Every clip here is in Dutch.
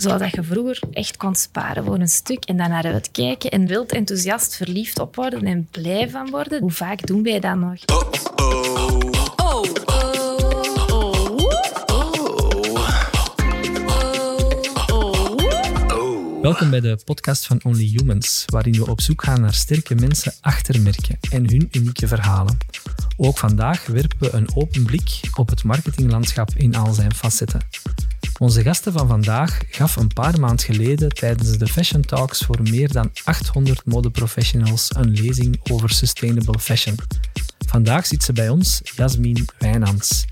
zodat je vroeger echt kon sparen voor een stuk en dan naar uitkijken en wild enthousiast verliefd op worden en blij van worden. Hoe vaak doen wij dat nog? Welkom bij de podcast van Only Humans, waarin we op zoek gaan naar sterke mensen achter merken en hun unieke verhalen. Ook vandaag werpen we een open blik op het marketinglandschap in al zijn facetten. Onze gasten van vandaag gaf een paar maanden geleden tijdens de Fashion Talks voor meer dan 800 modeprofessionals een lezing over sustainable fashion. Vandaag zit ze bij ons, Jasmin Wijnands.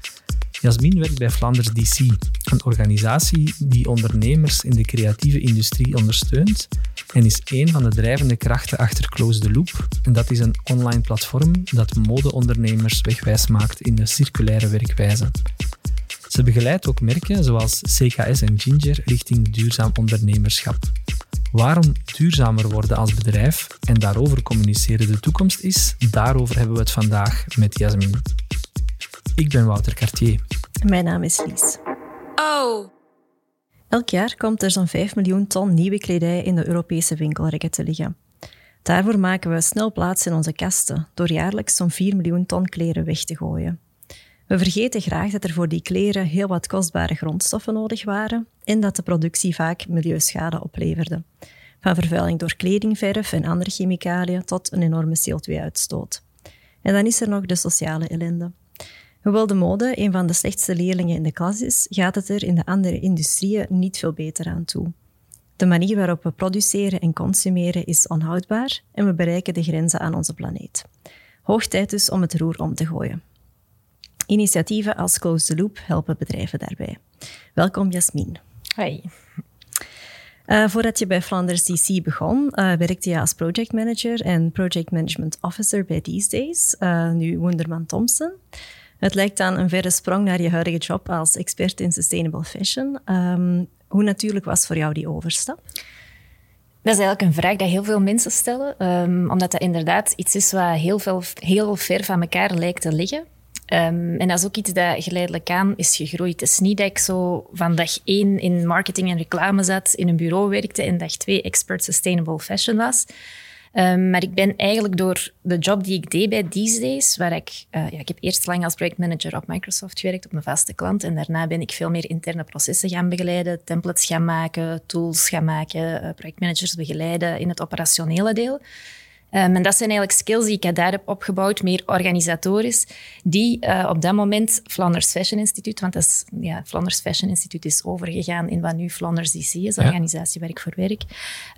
Jasmin werkt bij Flanders DC, een organisatie die ondernemers in de creatieve industrie ondersteunt en is een van de drijvende krachten achter Close the Loop. En dat is een online platform dat modeondernemers wegwijs maakt in de circulaire werkwijze. Ze begeleidt ook merken zoals CKS en Ginger richting duurzaam ondernemerschap. Waarom duurzamer worden als bedrijf en daarover communiceren de toekomst is, daarover hebben we het vandaag met Jasmin. Ik ben Wouter Cartier. Mijn naam is Lies. Oh! Elk jaar komt er zo'n 5 miljoen ton nieuwe kledij in de Europese winkelrekken te liggen. Daarvoor maken we snel plaats in onze kasten door jaarlijks zo'n 4 miljoen ton kleren weg te gooien. We vergeten graag dat er voor die kleren heel wat kostbare grondstoffen nodig waren en dat de productie vaak milieuschade opleverde. Van vervuiling door kledingverf en andere chemicaliën tot een enorme CO2-uitstoot. En dan is er nog de sociale ellende. Hoewel de mode een van de slechtste leerlingen in de klas is, gaat het er in de andere industrieën niet veel beter aan toe. De manier waarop we produceren en consumeren is onhoudbaar en we bereiken de grenzen aan onze planeet. Hoog tijd dus om het roer om te gooien. Initiatieven als Close the Loop helpen bedrijven daarbij. Welkom Jasmin. Hoi. Uh, voordat je bij Flanders DC begon, uh, werkte je als project manager en project management officer bij These Days, uh, nu Wonderman Thompson. Het lijkt aan een verre sprong naar je huidige job als expert in sustainable fashion. Um, hoe natuurlijk was voor jou die overstap? Dat is eigenlijk een vraag die heel veel mensen stellen, um, omdat dat inderdaad iets is wat heel, veel, heel ver van elkaar lijkt te liggen. Um, en dat is ook iets dat geleidelijk aan is gegroeid. Het is niet dat ik zo van dag één in marketing en reclame zat, in een bureau werkte en dag twee expert sustainable fashion was. Um, maar ik ben eigenlijk door de job die ik deed bij These Days, waar ik, uh, ja, ik heb eerst lang als projectmanager op Microsoft gewerkt, op een vaste klant. En daarna ben ik veel meer interne processen gaan begeleiden, templates gaan maken, tools gaan maken, uh, projectmanagers begeleiden in het operationele deel. Um, en dat zijn eigenlijk skills die ik daar heb opgebouwd, meer organisatorisch, die uh, op dat moment Flanders Fashion Institute, want dat is, ja, Flanders Fashion Institute is overgegaan in wat nu Flanders DC is, organisatie waar ik voor werk,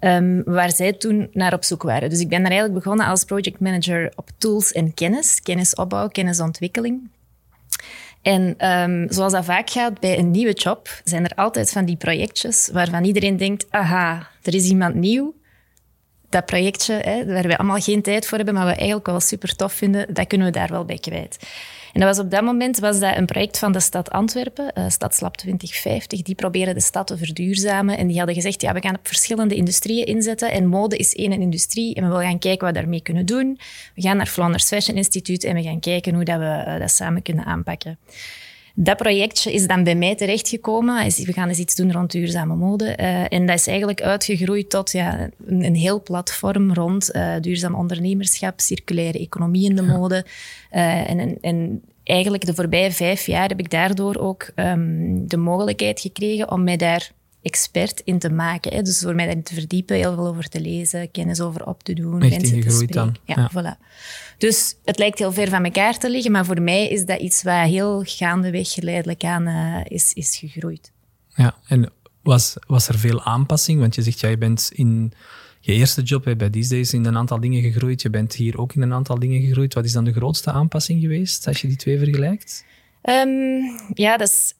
um, waar zij toen naar op zoek waren. Dus ik ben daar eigenlijk begonnen als project manager op tools en kennis, kennisopbouw, kennisontwikkeling. En um, zoals dat vaak gaat bij een nieuwe job, zijn er altijd van die projectjes waarvan iedereen denkt, aha, er is iemand nieuw, dat projectje, waar we allemaal geen tijd voor hebben, maar we eigenlijk wel super tof vinden, dat kunnen we daar wel bij kwijt. En dat was op dat moment was dat een project van de stad Antwerpen, uh, Stadslab 2050. Die proberen de stad te verduurzamen. En die hadden gezegd, ja, we gaan op verschillende industrieën inzetten. En mode is één industrie. En we willen gaan kijken wat we daarmee kunnen doen. We gaan naar Flanders Fashion Institute en we gaan kijken hoe dat we uh, dat samen kunnen aanpakken. Dat projectje is dan bij mij terechtgekomen. We gaan eens iets doen rond duurzame mode. Uh, en dat is eigenlijk uitgegroeid tot ja, een, een heel platform rond uh, duurzaam ondernemerschap, circulaire economie in de mode. Uh, en, en, eigenlijk de voorbije vijf jaar heb ik daardoor ook um, de mogelijkheid gekregen om mij daar expert in te maken. Hè. Dus door mij daarin te verdiepen, heel veel over te lezen, kennis over op te doen, Echt mensen te spreken. Dan. Ja, ja, voilà. Dus het lijkt heel ver van elkaar te liggen, maar voor mij is dat iets wat heel gaandeweg geleidelijk aan uh, is, is gegroeid. Ja, en was, was er veel aanpassing? Want je zegt, ja, je bent in je eerste job bij These Days in een aantal dingen gegroeid. Je bent hier ook in een aantal dingen gegroeid. Wat is dan de grootste aanpassing geweest als je die twee vergelijkt? Um, ja, dat is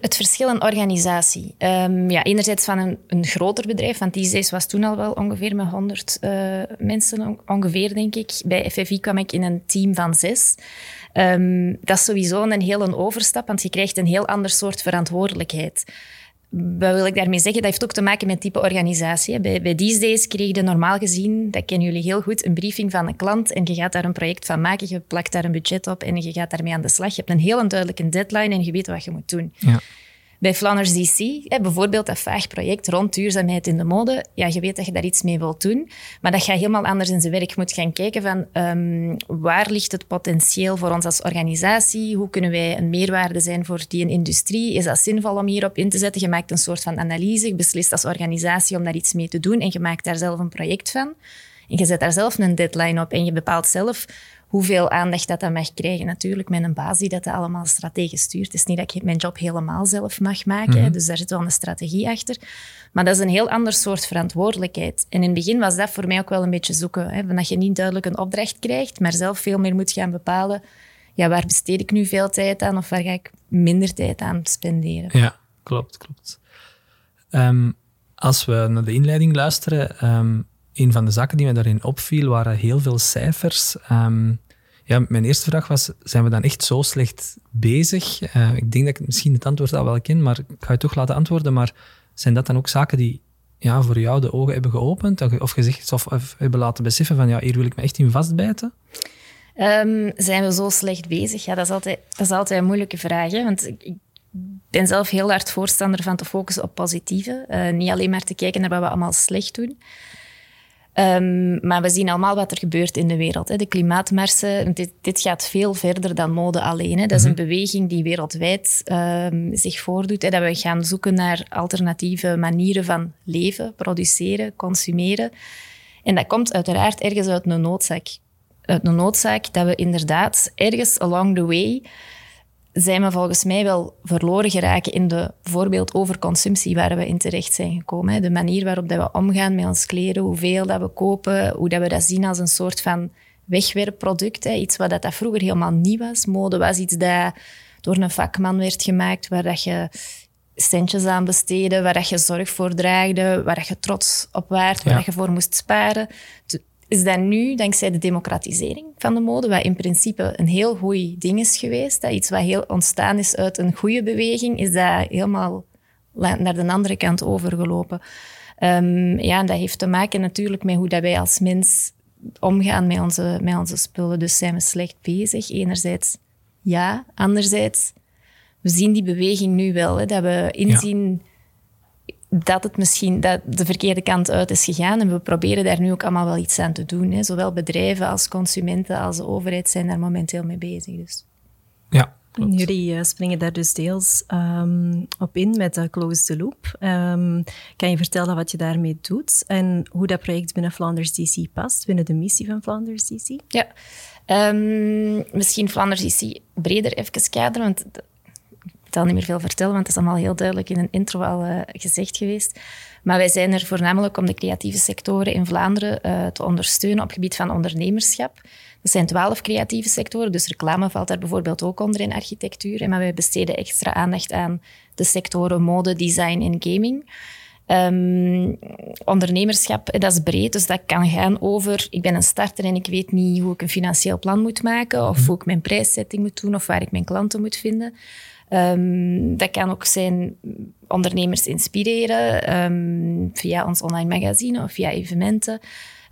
het verschil in organisatie. Um, ja, enerzijds van een, een groter bedrijf, want die was toen al wel ongeveer met 100 uh, eh, mensen, ongeveer denk ik. Bij FFI kwam ik in een team van zes. Um, dat is sowieso een hele overstap, want je krijgt een heel ander soort verantwoordelijkheid. Wat wil ik daarmee zeggen? Dat heeft ook te maken met type organisatie. Bij, bij These Days kreeg je normaal gezien, dat kennen jullie heel goed, een briefing van een klant en je gaat daar een project van maken, je plakt daar een budget op en je gaat daarmee aan de slag. Je hebt een heel duidelijke deadline en je weet wat je moet doen. Ja. Bij Flanders DC, bijvoorbeeld dat vaag project rond duurzaamheid in de mode, ja, je weet dat je daar iets mee wilt doen, maar dat gaat helemaal anders in zijn werk. Je moet gaan kijken van um, waar ligt het potentieel voor ons als organisatie? Hoe kunnen wij een meerwaarde zijn voor die industrie? Is dat zinvol om hierop in te zetten? Je maakt een soort van analyse, je beslist als organisatie om daar iets mee te doen en je maakt daar zelf een project van. En je zet daar zelf een deadline op en je bepaalt zelf hoeveel aandacht dat, dat mag krijgen. Natuurlijk met een baas die dat allemaal strategisch stuurt. Het is niet dat ik mijn job helemaal zelf mag maken, mhm. dus daar zit wel een strategie achter. Maar dat is een heel ander soort verantwoordelijkheid. En in het begin was dat voor mij ook wel een beetje zoeken. Hè, dat je niet duidelijk een opdracht krijgt, maar zelf veel meer moet gaan bepalen ja, waar besteed ik nu veel tijd aan of waar ga ik minder tijd aan spenderen. Ja, klopt, klopt. Ehm, als we naar de inleiding luisteren, um, een van de zaken die me daarin opviel, waren heel veel cijfers. Um, ja, mijn eerste vraag was, zijn we dan echt zo slecht bezig? Uh, ik denk dat ik misschien het antwoord al wel ken, maar ik ga je toch laten antwoorden. Maar zijn dat dan ook zaken die ja, voor jou de ogen hebben geopend? Of gezegd of, hebben laten beseffen van, ja, hier wil ik me echt in vastbijten? Um, zijn we zo slecht bezig? Ja, dat is altijd, dat is altijd een moeilijke vraag. Want ik, ben zelf heel hard voorstander van te focussen op positieve. Uh, niet alleen maar te kijken naar wat we allemaal slecht doen. Um, maar we zien allemaal wat er gebeurt in de wereld. Hè. De klimaatmarsen, dit, dit, gaat veel verder dan mode alleen. Hè. Dat is een mhm. beweging die wereldwijd um, zich voordoet. Hè. Dat we gaan zoeken naar alternatieve manieren van leven, produceren, consumeren. En dat komt uiteraard ergens uit een noodzaak. Uit een noodzaak dat we inderdaad ergens along the way zijn we volgens mij wel verloren geraken in de bijvoorbeeld overconsumptie waar we in terecht zijn gekomen. De manier waarop dat we omgaan met ons kleren, hoeveel dat we kopen, hoe dat we dat zien als een soort van wegwerpproduct. Iets wat dat vroeger helemaal niet was. Mode was iets dat door een vakman werd gemaakt, waar dat je centjes aan besteden, waar dat je zorg voor draagde, waar dat je trots op waard, waar dat je voor moest sparen is dat nu, dankzij de democratisering van de mode, wat in principe een heel goed ding is geweest, dat iets wat heel ontstaan is uit een goede beweging, is dat helemaal naar de andere kant overgelopen. Um, ja, en dat heeft te maken natuurlijk met hoe dat wij als mens omgaan met onze, met onze spullen. Dus zijn we slecht bezig? Enerzijds ja, anderzijds we zien die beweging nu wel. Hè, dat we inzien dat het misschien dat de verkeerde kant uit is gegaan. En we proberen daar nu ook allemaal wel iets aan te doen. Hè. Zowel bedrijven als consumenten als de overheid zijn daar momenteel mee bezig. Dus. Ja, Jullie uh, springen daar dus deels um, op in met de Close the Loop. Um, kan je vertellen wat je daarmee doet en hoe dat project binnen Flanders DC past, binnen de missie van Flanders DC? Ja, um, misschien Flanders DC breder even kaderen, want ik zal niet meer veel vertellen, want het is allemaal heel duidelijk in een intro al uh, gezegd geweest. Maar wij zijn er voornamelijk om de creatieve sectoren in Vlaanderen uh, te ondersteunen op het gebied van ondernemerschap. Dat zijn twaalf creatieve sectoren, dus reclame valt daar bijvoorbeeld ook onder in architectuur. Maar wij besteden extra aandacht aan de sectoren mode, design en gaming. Um, ondernemerschap, dat is breed, dus dat kan gaan over ik ben een starter en ik weet niet hoe ik een financieel plan moet maken, of mhm. hoe ik mijn prijszetting moet doen, of waar ik mijn klanten moet vinden. Um, dat kan ook zijn ondernemers inspireren um, via ons online magazine of via evenementen.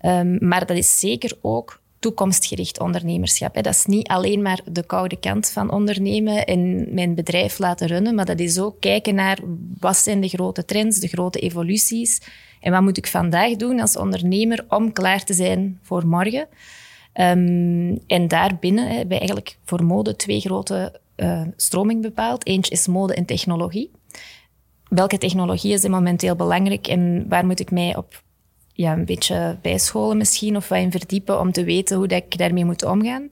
Um, maar dat is zeker ook toekomstgericht ondernemerschap. Hè. Dat is niet alleen maar de koude kant van ondernemen en mijn bedrijf laten runnen, maar dat is ook kijken naar wat zijn de grote trends, de grote evoluties en wat moet ik vandaag doen als ondernemer om klaar te zijn voor morgen. Um, en daarbinnen hebben we eigenlijk voor mode twee grote uh, stroming bepaald. Eentje is mode en technologie. Welke technologie is momenteel belangrijk en waar moet ik mij op ja, een beetje bijscholen misschien of wat in verdiepen om te weten hoe dat ik daarmee moet omgaan?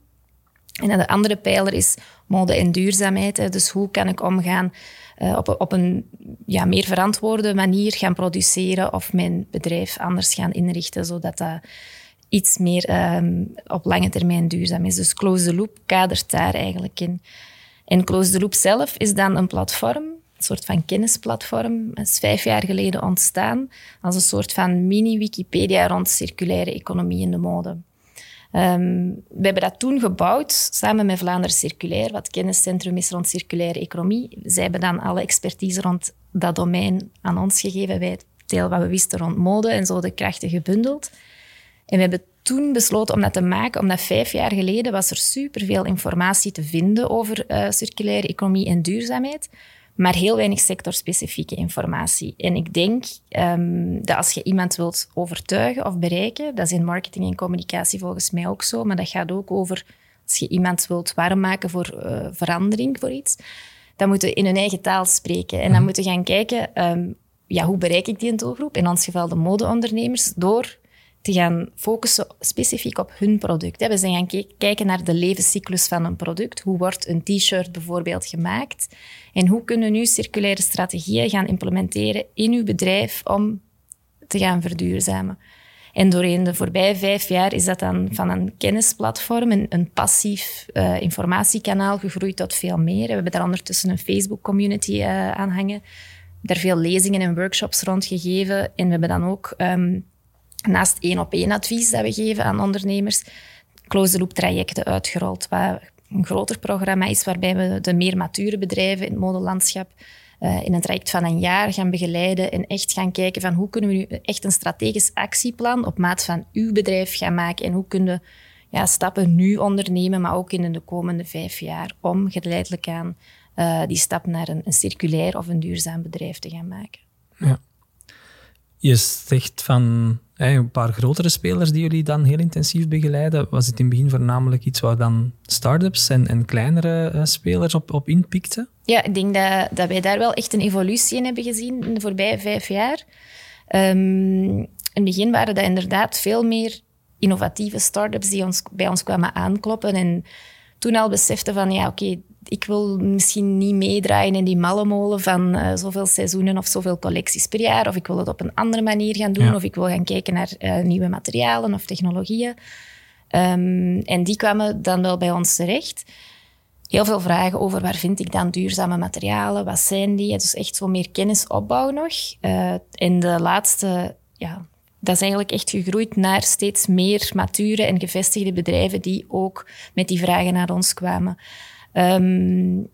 En dan de andere pijler is mode en duurzaamheid. Dus hoe kan ik omgaan uh, op, op een ja, meer verantwoorde manier gaan produceren of mijn bedrijf anders gaan inrichten, zodat dat iets meer um, op lange termijn duurzaam is. Dus Close the Loop kadert daar eigenlijk in. En Close the Loop zelf is dan een platform, een soort van kennisplatform. Het is vijf jaar geleden ontstaan als een soort van mini-Wikipedia rond circulaire economie in de mode. Um, we hebben dat toen gebouwd samen met Vlaanderen Circulair, wat kenniscentrum is rond circulaire economie. Zij hebben dan alle expertise rond dat domein aan ons gegeven. Wij deel wat we wisten rond mode en zo de krachten gebundeld. En we hebben toen besloten om dat te maken, omdat vijf jaar geleden was er superveel informatie te vinden over uh, circulaire economie en duurzaamheid. maar heel weinig sectorspecifieke informatie. En ik denk um, dat als je iemand wilt overtuigen of bereiken, dat is in marketing en communicatie volgens mij ook zo, maar dat gaat ook over als je iemand wilt warm maken voor uh, verandering, voor iets, dan moeten we in hun eigen taal spreken. En dan mhm. moeten we gaan kijken, um, ja, hoe bereik ik die doelgroep? In ons geval de modeondernemers, door te gaan focussen specifiek op hun product. We zijn gaan kijken naar de levenscyclus van een product. Hoe wordt een t-shirt bijvoorbeeld gemaakt? En hoe kunnen we nu circulaire strategieën gaan implementeren in uw bedrijf om te gaan verduurzamen? En doorheen de voorbije vijf jaar is dat dan van een kennisplatform, een, een passief uh, informatiekanaal, gegroeid tot veel meer. We hebben daar ondertussen een Facebook-community uh, aan hangen. Daar veel lezingen en workshops rond gegeven. En we hebben dan ook um, naast één op één advies dat we geven aan ondernemers, closed loop trajecten uitgerold. Wat een groter programma is waarbij we de meer mature bedrijven in het modelandschap uh, in een traject van een jaar gaan begeleiden en echt gaan kijken van hoe kunnen we nu echt een strategisch actieplan op maat van uw bedrijf gaan maken en hoe kunnen we ja, stappen nu ondernemen, maar ook in de komende vijf jaar om geleidelijk aan uh, die stap naar een, een circulair of een duurzaam bedrijf te gaan maken. Ja. Je zegt van een paar grotere spelers die jullie dan heel intensief begeleiden. Was het in het begin voornamelijk iets waar dan start-ups en, en kleinere uh, spelers op, op inpikten? Ja, ik denk dat, dat wij daar wel echt een evolutie in hebben gezien in de voorbije vijf jaar. Um, in het begin waren dat inderdaad veel meer innovatieve start-ups die ons, bij ons kwamen aankloppen. En toen al beseften van, ja, oké, ik wil misschien niet meedraaien in die mallemolen van uh, zoveel seizoenen of zoveel collecties per jaar. Of ik wil het op een andere manier gaan doen. Of ik wil gaan kijken naar uh, nieuwe materialen of technologieën. Um, en die kwamen dan wel bij ons terecht. Heel veel vragen over waar vind ik dan duurzame materialen? Wat zijn die? Dus echt zo meer kennisopbouw nog. Uh, en de laatste, ja, dat is eigenlijk echt gegroeid naar steeds meer mature en gevestigde bedrijven die ook met die vragen naar ons kwamen. Um,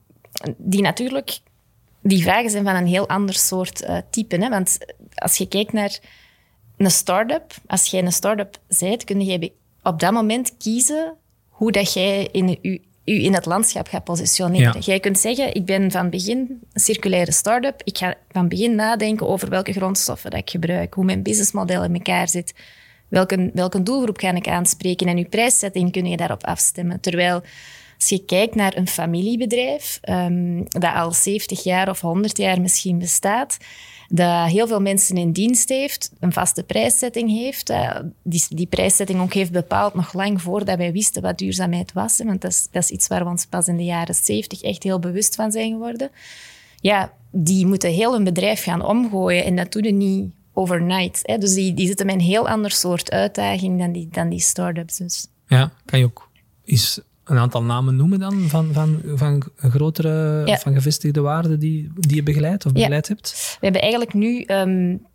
die natuurlijk, die vragen zijn van een heel ander soort uh, type. Hè? Want als je kijkt naar een start-up, als jij een start-up bent, kun je op dat moment kiezen hoe dat jij in u, u in het landschap gaat positioneren. Jij kunt zeggen, ik ben van begin een circulaire start-up. Ik ga van begin nadenken over welke grondstoffen dat ik gebruik, hoe mijn businessmodel in elkaar zit, welke, welke doelgroep ga ik aanspreken en je prijszetting kun je daarop afstemmen. Terwijl als je kijkt naar een familiebedrijf um, dat al 70 jaar of 100 jaar misschien bestaat, dat heel veel mensen in dienst heeft, een vaste prijszetting heeft, uh, die, die prijszetting ook heeft bepaald nog lang voordat wij wisten wat duurzaamheid was. want dat is, dat is iets waar we ons pas in de jaren 70 echt heel bewust van zijn geworden. Ja, die moeten heel een bedrijf gaan omgooien en dat doen ze niet overnight. Hè. Dus die, zitten met een heel ander soort uitdaging dan die, dan die start-ups. Dus. Ja, kan je ook is een aantal namen noemen dan van, van, van grotere, van gevestigde waarden die, die je begeleidt of begeleid hebt? We hebben eigenlijk nu um,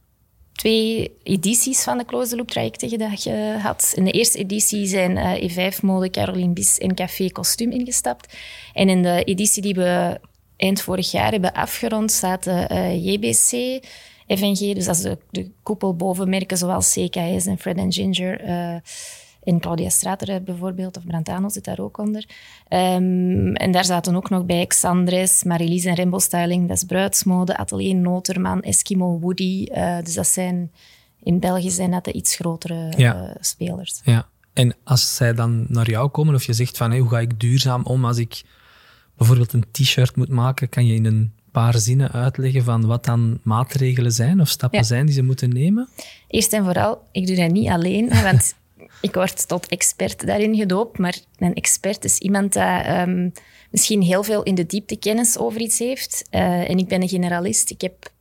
twee edities van de Close the Loop trajecten gehad. In de eerste editie zijn uh, E5 Mode, Caroline Bis en Café Kostuum ingestapt. En in de editie die we eind vorig jaar hebben afgerond, zaten uh, JBC, FNG, dus dat is de, de koepel boven merken zoals CKS en Fred Ginger... Uh, in Claudia Strater bijvoorbeeld, of Brantano zit daar ook onder. Um, en daar zaten ook nog bij Xandres, Marilise en Rainbow Styling, dat is bruidsmode, Atelier Noterman, Eskimo Woody. Uh, dus dat zijn, in België zijn dat de iets grotere ja. uh, spelers. Ja, en als zij dan naar jou komen, of je zegt van hey, hoe ga ik duurzaam om als ik bijvoorbeeld een t-shirt moet maken, kan je in een paar zinnen uitleggen van wat dan maatregelen zijn of stappen zijn die ze moeten nemen? Eerst en vooral, ik doe dat niet alleen, want ik word tot expert daarin gedoopt, maar een expert is iemand die um, misschien heel veel in de diepte kennis over iets heeft. Uh, en ik ben een generalist. Ik heb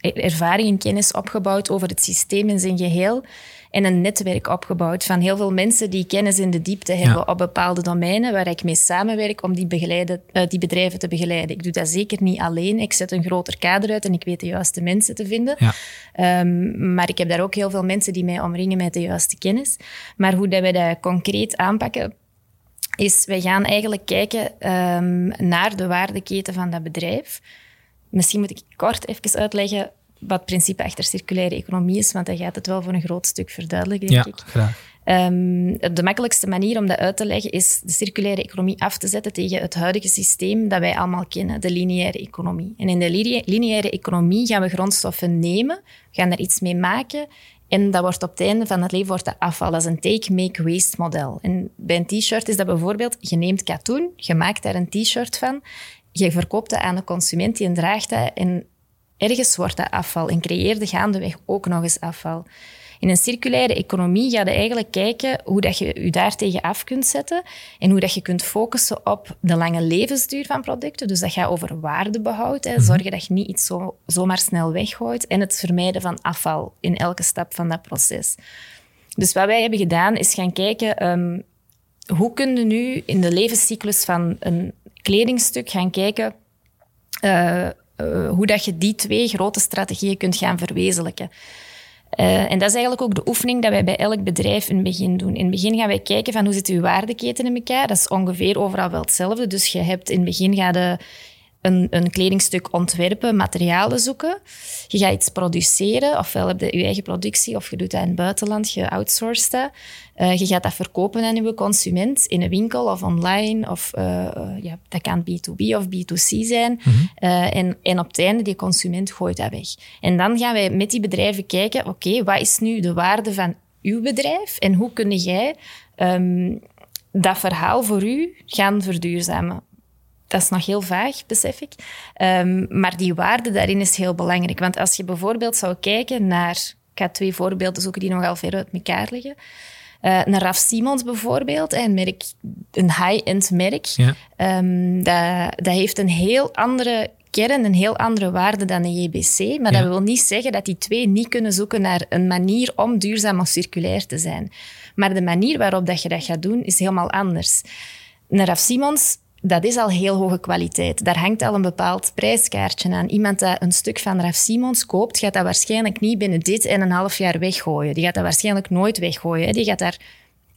ervaring en kennis opgebouwd over het systeem in zijn geheel en een netwerk opgebouwd van heel veel mensen die kennis in de diepte hebben op bepaalde domeinen waar ik mee samenwerk om die, begeleiden, uh, die bedrijven te begeleiden. Ik doe dat zeker niet alleen. Ik zet een groter kader uit en ik weet de juiste mensen te vinden. Ja. Um, maar ik heb daar ook heel veel mensen die mij omringen met de juiste kennis. Maar hoe dat wij dat concreet aanpakken, is wij gaan eigenlijk kijken um, naar de waardeketen van dat bedrijf. Misschien moet ik kort even uitleggen wat het principe achter circulaire economie is, want dat gaat het wel voor een groot stuk verduidelijken, denk ja, Graag. Um, de makkelijkste manier om dat uit te leggen is de circulaire economie af te zetten tegen het huidige systeem dat wij allemaal kennen, de lineaire economie. En in de lineaire economie gaan we grondstoffen nemen, gaan daar iets mee maken en dat wordt op het einde van het leven wordt dat afval. Dat is een take-make-waste model. En bij een t-shirt is dat bijvoorbeeld, je neemt katoen, je maakt daar een t-shirt van, je verkoopt dat aan de consument, die draagt dat en ergens wordt dat afval en creëerde gaandeweg ook nog eens afval. In een circulaire economie ga je eigenlijk kijken hoe dat je je daartegen af kunt zetten en hoe dat je kunt focussen op de lange levensduur van producten. Dus dat gaat over waardebehoud. Hè. Mhm. Zorgen dat je niet iets zo, zomaar snel weggooit en het vermijden van afval in elke stap van dat proces. Dus wat wij hebben gedaan is gaan kijken um, hoe kun je nu in de levenscyclus van een kledingstuk gaan kijken uh, uh, hoe dat je die twee grote strategieën kunt gaan verwezenlijken. Uh, en dat is eigenlijk ook de oefening dat wij bij elk bedrijf in het begin doen. In het begin gaan wij kijken van hoe zit uw waardeketen in elkaar. Dat is ongeveer overal wel hetzelfde. Dus je hebt in het begin ga je een, een kledingstuk ontwerpen, materialen zoeken. Je gaat iets produceren, ofwel heb je je eigen productie, of je doet dat in het buitenland, je outsourced dat. Uh, je gaat dat verkopen aan je consument in een winkel of online, of uh, ja, dat kan B2B of B2C zijn. Mm en, en op het einde, die consument gooit dat weg. En dan gaan wij met die bedrijven kijken, oké, wat is nu de waarde van uw bedrijf en hoe kun jij um, dat verhaal voor u gaan verduurzamen? Dat is nog heel vaag, besef ik. Um, maar die waarde daarin is heel belangrijk. Want als je bijvoorbeeld zou kijken naar... Ik ga twee voorbeelden zoeken die nogal ver uit elkaar liggen. Uh, naar Raf Simons bijvoorbeeld, een, merk, een high-end merk. Ja. Um, dat, dat heeft een heel andere kern, een heel andere waarde dan de JBC. Maar dat wil niet zeggen dat die twee niet kunnen zoeken naar een manier om duurzaam of circulair te zijn. Maar de manier waarop dat je dat gaat doen, is helemaal anders. Naar Raf Simons dat is al heel hoge kwaliteit. Daar hangt al een bepaald prijskaartje aan. Iemand dat een stuk van Raf Simons koopt, gaat dat waarschijnlijk niet binnen dit en een half jaar weggooien. Die gaat dat waarschijnlijk nooit weggooien. Die gaat daar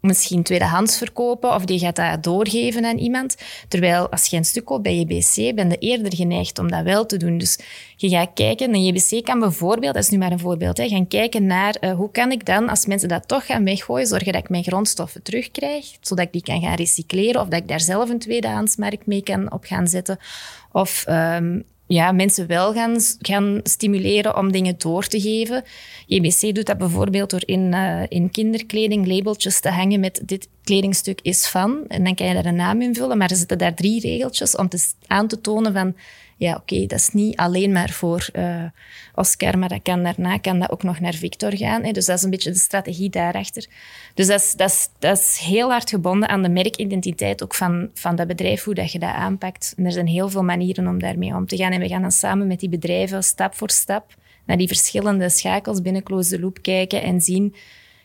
misschien tweedehands verkopen of die gaat dat doorgeven aan iemand. Terwijl als je een stuk koopt bij JBC, ben je eerder geneigd om dat wel te doen. Dus je gaat kijken, een JBC kan bijvoorbeeld, dat is nu maar een voorbeeld, hè, gaan kijken naar uh, hoe kan ik dan, als mensen dat toch gaan weggooien, zorgen dat ik mijn grondstoffen terugkrijg, zodat ik die kan gaan recycleren of dat ik daar zelf een tweedehandsmarkt mee kan op gaan zetten. Of um, ja, mensen wel gaan, gaan stimuleren om dingen door te geven. JBC doet dat bijvoorbeeld door in, uh, in kinderkleding labeltjes te hangen met dit kledingstuk is van. En dan kan je daar een naam invullen, maar er zitten daar drie regeltjes om te, aan te tonen van ja, oké, dat is niet alleen maar voor uh, Oscar, maar dat kan daarna kan dat ook nog naar Victor gaan. Hè. Dus dat is een beetje de strategie daarachter. Dus dat is, dat, is, dat is heel hard gebonden aan de merkidentiteit ook van, van dat bedrijf, hoe dat je dat aanpakt. En er zijn heel veel manieren om daarmee om te gaan. En we gaan dan samen met die bedrijven stap voor stap naar die verschillende schakels binnen Close the Loop kijken en zien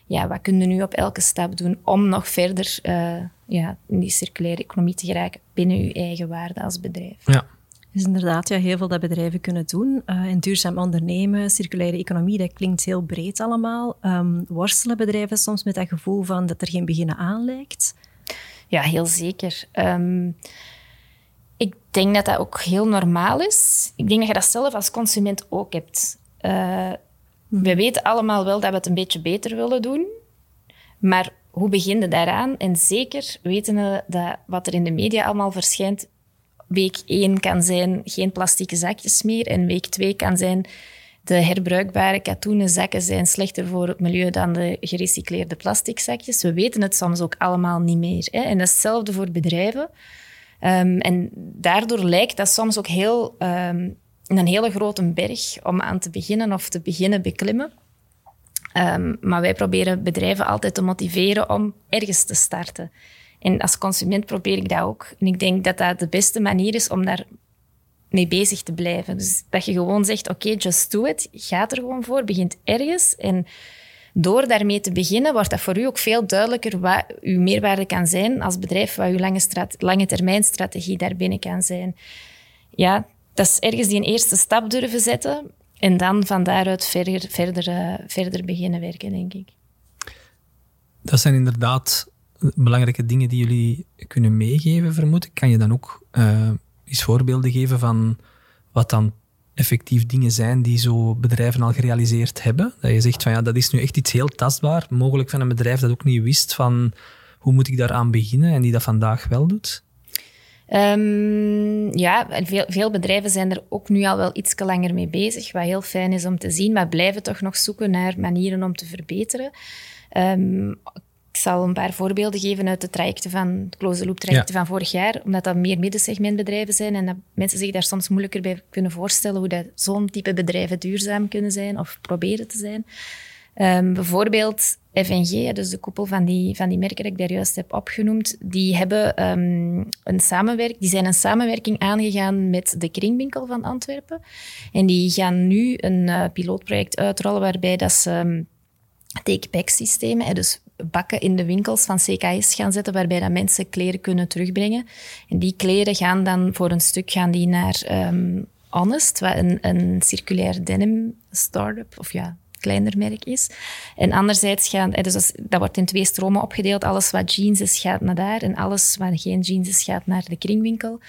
ja, wat kunnen we nu op elke stap doen om nog verder uh, ja, in die circulaire economie te geraken binnen uw eigen waarde als bedrijf. Ja is inderdaad ja, heel veel dat bedrijven kunnen doen. Uh, en duurzaam ondernemen, circulaire economie, dat klinkt heel breed allemaal. Um, worstelen bedrijven soms met dat gevoel van dat er geen beginnen aan lijkt? Ja, heel zeker. Um, ik denk dat dat ook heel normaal is. Ik denk dat je dat zelf als consument ook hebt. Uh, we weten allemaal wel dat we het een beetje beter willen doen. Maar hoe begin je daaraan? En zeker weten we dat wat er in de media allemaal verschijnt, week 1 kan zijn geen plastieke zakjes meer en week 2 kan zijn de herbruikbare katoenen zakken zijn slechter voor het milieu dan de gerecycleerde plastic zakjes. We weten het soms ook allemaal niet meer. Hè? En dat hetzelfde voor bedrijven. Um, en daardoor lijkt dat soms ook heel, um, een hele grote berg om aan te beginnen of te beginnen beklimmen. Um, maar wij proberen bedrijven altijd te motiveren om ergens te starten. En als consument probeer ik dat ook. En ik denk dat dat de beste manier is om daar mee bezig te blijven. Dus dat je gewoon zegt, oké, just do it. Ga er gewoon voor, begint ergens. En door daarmee te beginnen, wordt dat voor u ook veel duidelijker wat uw meerwaarde kan zijn als bedrijf, wat uw lange, lange termijn strategie daarbinnen kan zijn. Ja, dat is ergens die eerste stap durven zetten en dan van daaruit verder, verder, uh, verder beginnen werken, denk ik. Dat zijn inderdaad belangrijke dingen die jullie kunnen meegeven, vermoed ik. Kan je dan ook uh, eens voorbeelden geven van wat dan effectief dingen zijn die zo bedrijven al gerealiseerd hebben? Dat je zegt van ja, dat is nu echt iets heel tastbaar, mogelijk van een bedrijf dat ook niet wist van hoe moet ik daaraan beginnen en die dat vandaag wel doet? Um, ja, veel, bedrijven zijn er ook nu al wel iets langer mee bezig, wat heel fijn is om te zien, maar blijven toch nog zoeken naar manieren om te verbeteren. Ik zal een paar voorbeelden geven uit de trajecten van de close loop trajecten van vorig jaar, omdat dat meer middensegmentbedrijven zijn en dat mensen zich daar soms moeilijker bij kunnen voorstellen hoe dat zo'n type bedrijven duurzaam kunnen zijn of proberen te zijn. Um, bijvoorbeeld FNG, dus de koepel van die, van die merken dat ik daar juist heb opgenoemd, die, hebben, um, een samenwerk, die zijn een samenwerking aangegaan met de Kringwinkel van Antwerpen. En die gaan nu een uh, pilootproject uitrollen waarbij dat ze um, take-back systemen, dus bakken in de winkels van CKS gaan zetten, waarbij dat mensen kleren kunnen terugbrengen. En die kleren gaan dan voor een stuk gaan die naar um, Honest, wat een, een circulair denim start-up, of ja, kleiner merk is. En anderzijds gaan, dus dat wordt in twee stromen opgedeeld. Alles wat jeans is, gaat naar daar. En alles wat geen jeans is, gaat naar de kringwinkel.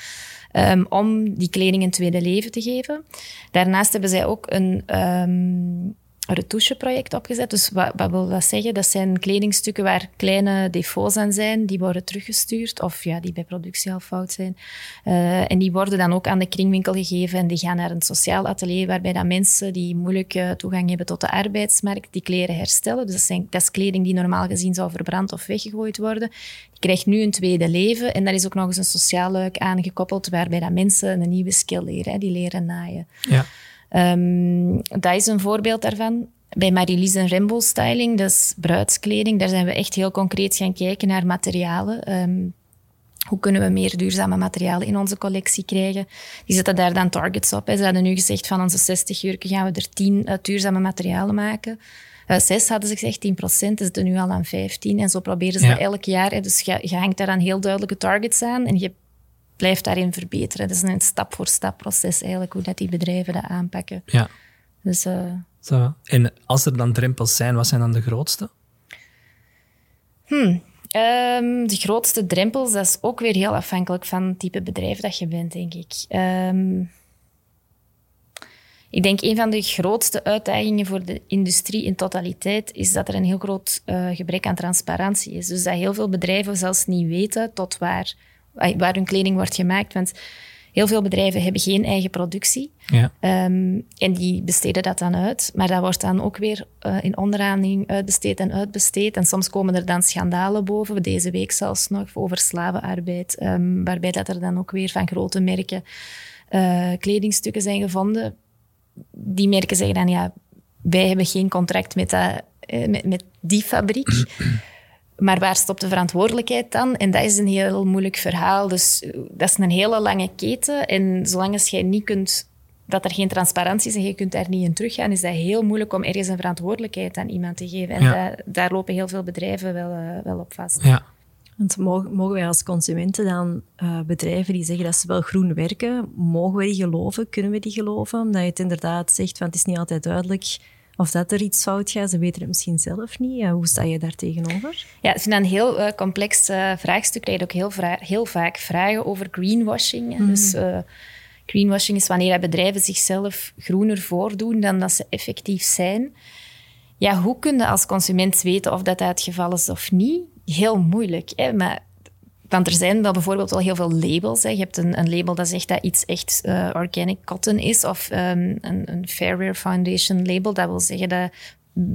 Um, om die kleding een tweede leven te geven. Daarnaast hebben zij ook een um, retoucheproject opgezet. Dus wat, wat, wil dat zeggen? Dat zijn kledingstukken waar kleine defo's aan zijn, die worden teruggestuurd of ja, die bij productie al fout zijn. Uh, en die worden dan ook aan de kringwinkel gegeven en die gaan naar een sociaal atelier waarbij dat mensen die moeilijk toegang hebben tot de arbeidsmarkt, die kleren herstellen. Dus dat, zijn, dat is kleding die normaal gezien zou verbrand of weggegooid worden. Die krijgt nu een tweede leven en daar is ook nog eens een sociaal luik aangekoppeld waarbij dat mensen een nieuwe skill leren. Hè. Die leren naaien. Ja. Um, dat is een voorbeeld daarvan. Bij Marilise en Rainbow Styling, dat is bruidskleding, daar zijn we echt heel concreet gaan kijken naar materialen. Um, hoe kunnen we meer duurzame materialen in onze collectie krijgen? Die zetten daar dan targets op. Hè. Ze hadden nu gezegd van onze 60 jurken gaan we er 10 uit duurzame materialen maken. Uh, zes hadden ze gezegd, 10 procent. Ze zitten nu al aan 15. En zo proberen ze ja. dat elk jaar. Hè. Dus je, je hangt daar dan heel duidelijke targets aan. En je blijft daarin verbeteren. Dat is een stap-voor-stap proces eigenlijk, hoe dat die bedrijven dat aanpakken. Ja. Dus, uh, Zo. En als er dan drempels zijn, wat zijn dan de grootste? Hmm. Um, de grootste drempels, dat is ook weer heel afhankelijk van het type bedrijf dat je bent, denk ik. Um, ik denk een van de grootste uitdagingen voor de industrie in totaliteit is dat er een heel groot uh, gebrek aan transparantie is. Dus dat heel veel bedrijven zelfs niet weten tot waar waar hun kleding wordt gemaakt. Want heel veel bedrijven hebben geen eigen productie. Ja. Um, en die besteden dat dan uit. Maar dat wordt dan ook weer uh, in onderhandeling uitbesteed en uitbesteed. En soms komen er dan schandalen boven. Deze week zelfs nog over slavenarbeid. Um, waarbij dat er dan ook weer van grote merken uh, kledingstukken zijn gevonden. Die merken zeggen dan, ja, wij hebben geen contract met, dat, uh, met, met die fabriek. Maar waar stopt de verantwoordelijkheid dan? En dat is een heel moeilijk verhaal. Dus eh, dat is een hele lange keten. En zolang als jij niet kunt, dat er geen transparantie is en je kunt daar niet in teruggaan, is dat heel moeilijk om ergens een verantwoordelijkheid aan iemand te geven. En ja. daar, daar, lopen heel veel bedrijven wel, uh, wel op vast. Ja. Want mogen, mogen wij als consumenten dan uh, bedrijven die zeggen dat ze wel groen werken, mogen we die geloven? Kunnen we die geloven? Omdat je het inderdaad zegt, want het is niet altijd duidelijk of dat er iets fout gaat. Ze weten het misschien zelf niet. Hoe sta je daar tegenover? Ja, ik vind dat een heel uh, complex uh, vraagstuk. Je ook heel, heel, vaak vragen over greenwashing. Mm. Dus uh, greenwashing is wanneer bedrijven zichzelf groener voordoen dan dat ze effectief zijn. Ja, hoe kun je als consument weten of dat, dat het geval is of niet? Heel moeilijk. Hè? Maar want er zijn wel bijvoorbeeld wel heel veel labels. Hè. Je hebt een, een, label dat zegt dat iets echt uh, organic cotton is, of um, een, een Fairwear Foundation label. Dat wil zeggen dat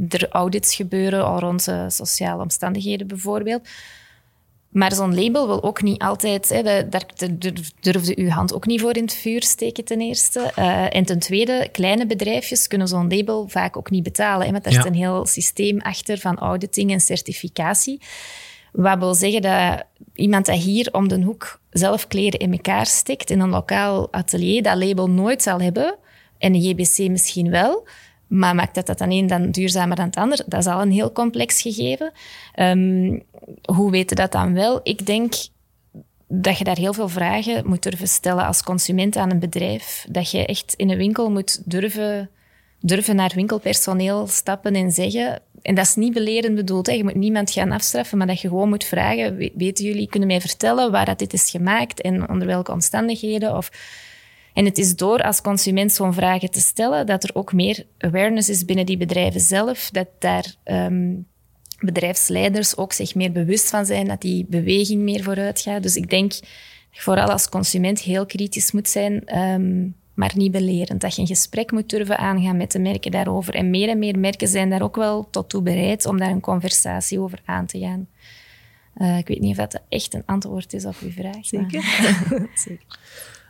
er audits gebeuren al rond uh, sociale omstandigheden bijvoorbeeld. Maar zo'n label wil ook niet altijd, hè, daar durfde uw hand ook niet voor in het vuur steken ten eerste. Uh, en ten tweede, kleine bedrijfjes kunnen zo'n label vaak ook niet betalen. Hè, want daar ja. is een heel systeem achter van auditing en certificatie. Wat wil zeggen dat iemand dat hier om de hoek zelf kleren in elkaar stikt in een lokaal atelier, dat label nooit zal hebben. En een JBC misschien wel. Maar maakt dat dat dan een dan duurzamer dan het ander? Dat is al een heel complex gegeven. Um, hoe weten dat dan wel? Ik denk dat je daar heel veel vragen moet durven stellen als consument aan een bedrijf. Dat je echt in een winkel moet durven durven naar winkelpersoneel stappen en zeggen. En dat is niet belerend bedoeld. Hè. Je moet niemand gaan afstraffen, maar dat je gewoon moet vragen. Weten jullie, kunnen mij vertellen waar dat dit is gemaakt en onder welke omstandigheden? Of En het is door als consument zo'n vragen te stellen dat er ook meer awareness is binnen die bedrijven zelf, dat daar ehm, bedrijfsleiders ook zich meer bewust van zijn dat die beweging meer vooruit gaat. Dus ik denk vooral als consument heel kritisch moet zijn, ehm, maar niet belerend. Dat je een gesprek moet durven aangaan met de merken daarover. En meer en meer merken zijn daar ook wel tot toe bereid om daar een conversatie over aan te gaan. Uh, ik weet niet of dat echt een antwoord is op uw vraag. Zeker. Zeker.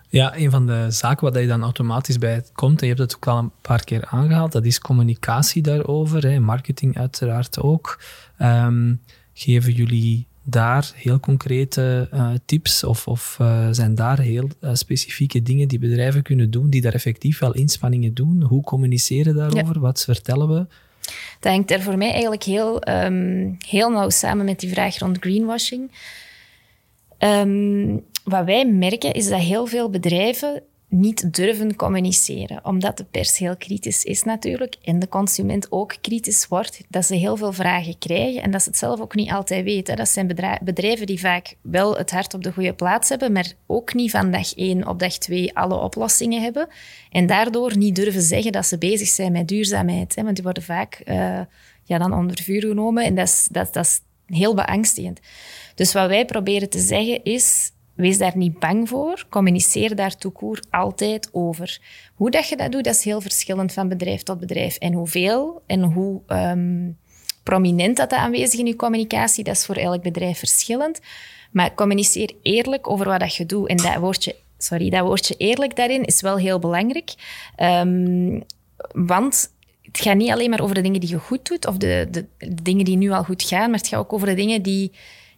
Ja, een van de zaken waar je dan automatisch bij komt, en je hebt het ook al een paar keer aangehaald, dat is communicatie daarover. Hè, marketing uiteraard ook. Um, geven jullie daar heel concrete uh, tips of, of uh, zijn daar heel uh, specifieke dingen die bedrijven kunnen doen, die daar effectief wel inspanningen doen? Hoe communiceren daarover? Ja. Wat vertellen we? Dat hangt er voor mij eigenlijk heel, um, heel nauw samen met die vraag rond greenwashing. Um, wat wij merken is dat heel veel bedrijven niet durven communiceren, omdat de pers heel kritisch is natuurlijk en de consument ook kritisch wordt, dat ze heel veel vragen krijgen en dat ze het zelf ook niet altijd weten. Dat zijn bedrijven die vaak wel het hart op de goede plaats hebben, maar ook niet van dag één op dag twee alle oplossingen hebben en daardoor niet durven zeggen dat ze bezig zijn met duurzaamheid, hè, want die worden vaak uh, ja, dan onder vuur genomen en dat is, dat, dat is heel beangstigend. Dus wat wij proberen te zeggen is, Wees daar niet bang voor. Communiceer daar toekoer altijd over. Hoe dat je dat doet, dat is heel verschillend van bedrijf tot bedrijf. En hoeveel en hoe um, prominent dat, dat aanwezig in je communicatie, dat is voor elk bedrijf verschillend. Maar communiceer eerlijk over wat dat je doet. En dat woordje, sorry, dat woordje eerlijk daarin is wel heel belangrijk. Um, want het gaat niet alleen maar over de dingen die je goed doet, of de, de dingen die nu al goed gaan, maar het gaat ook over de dingen die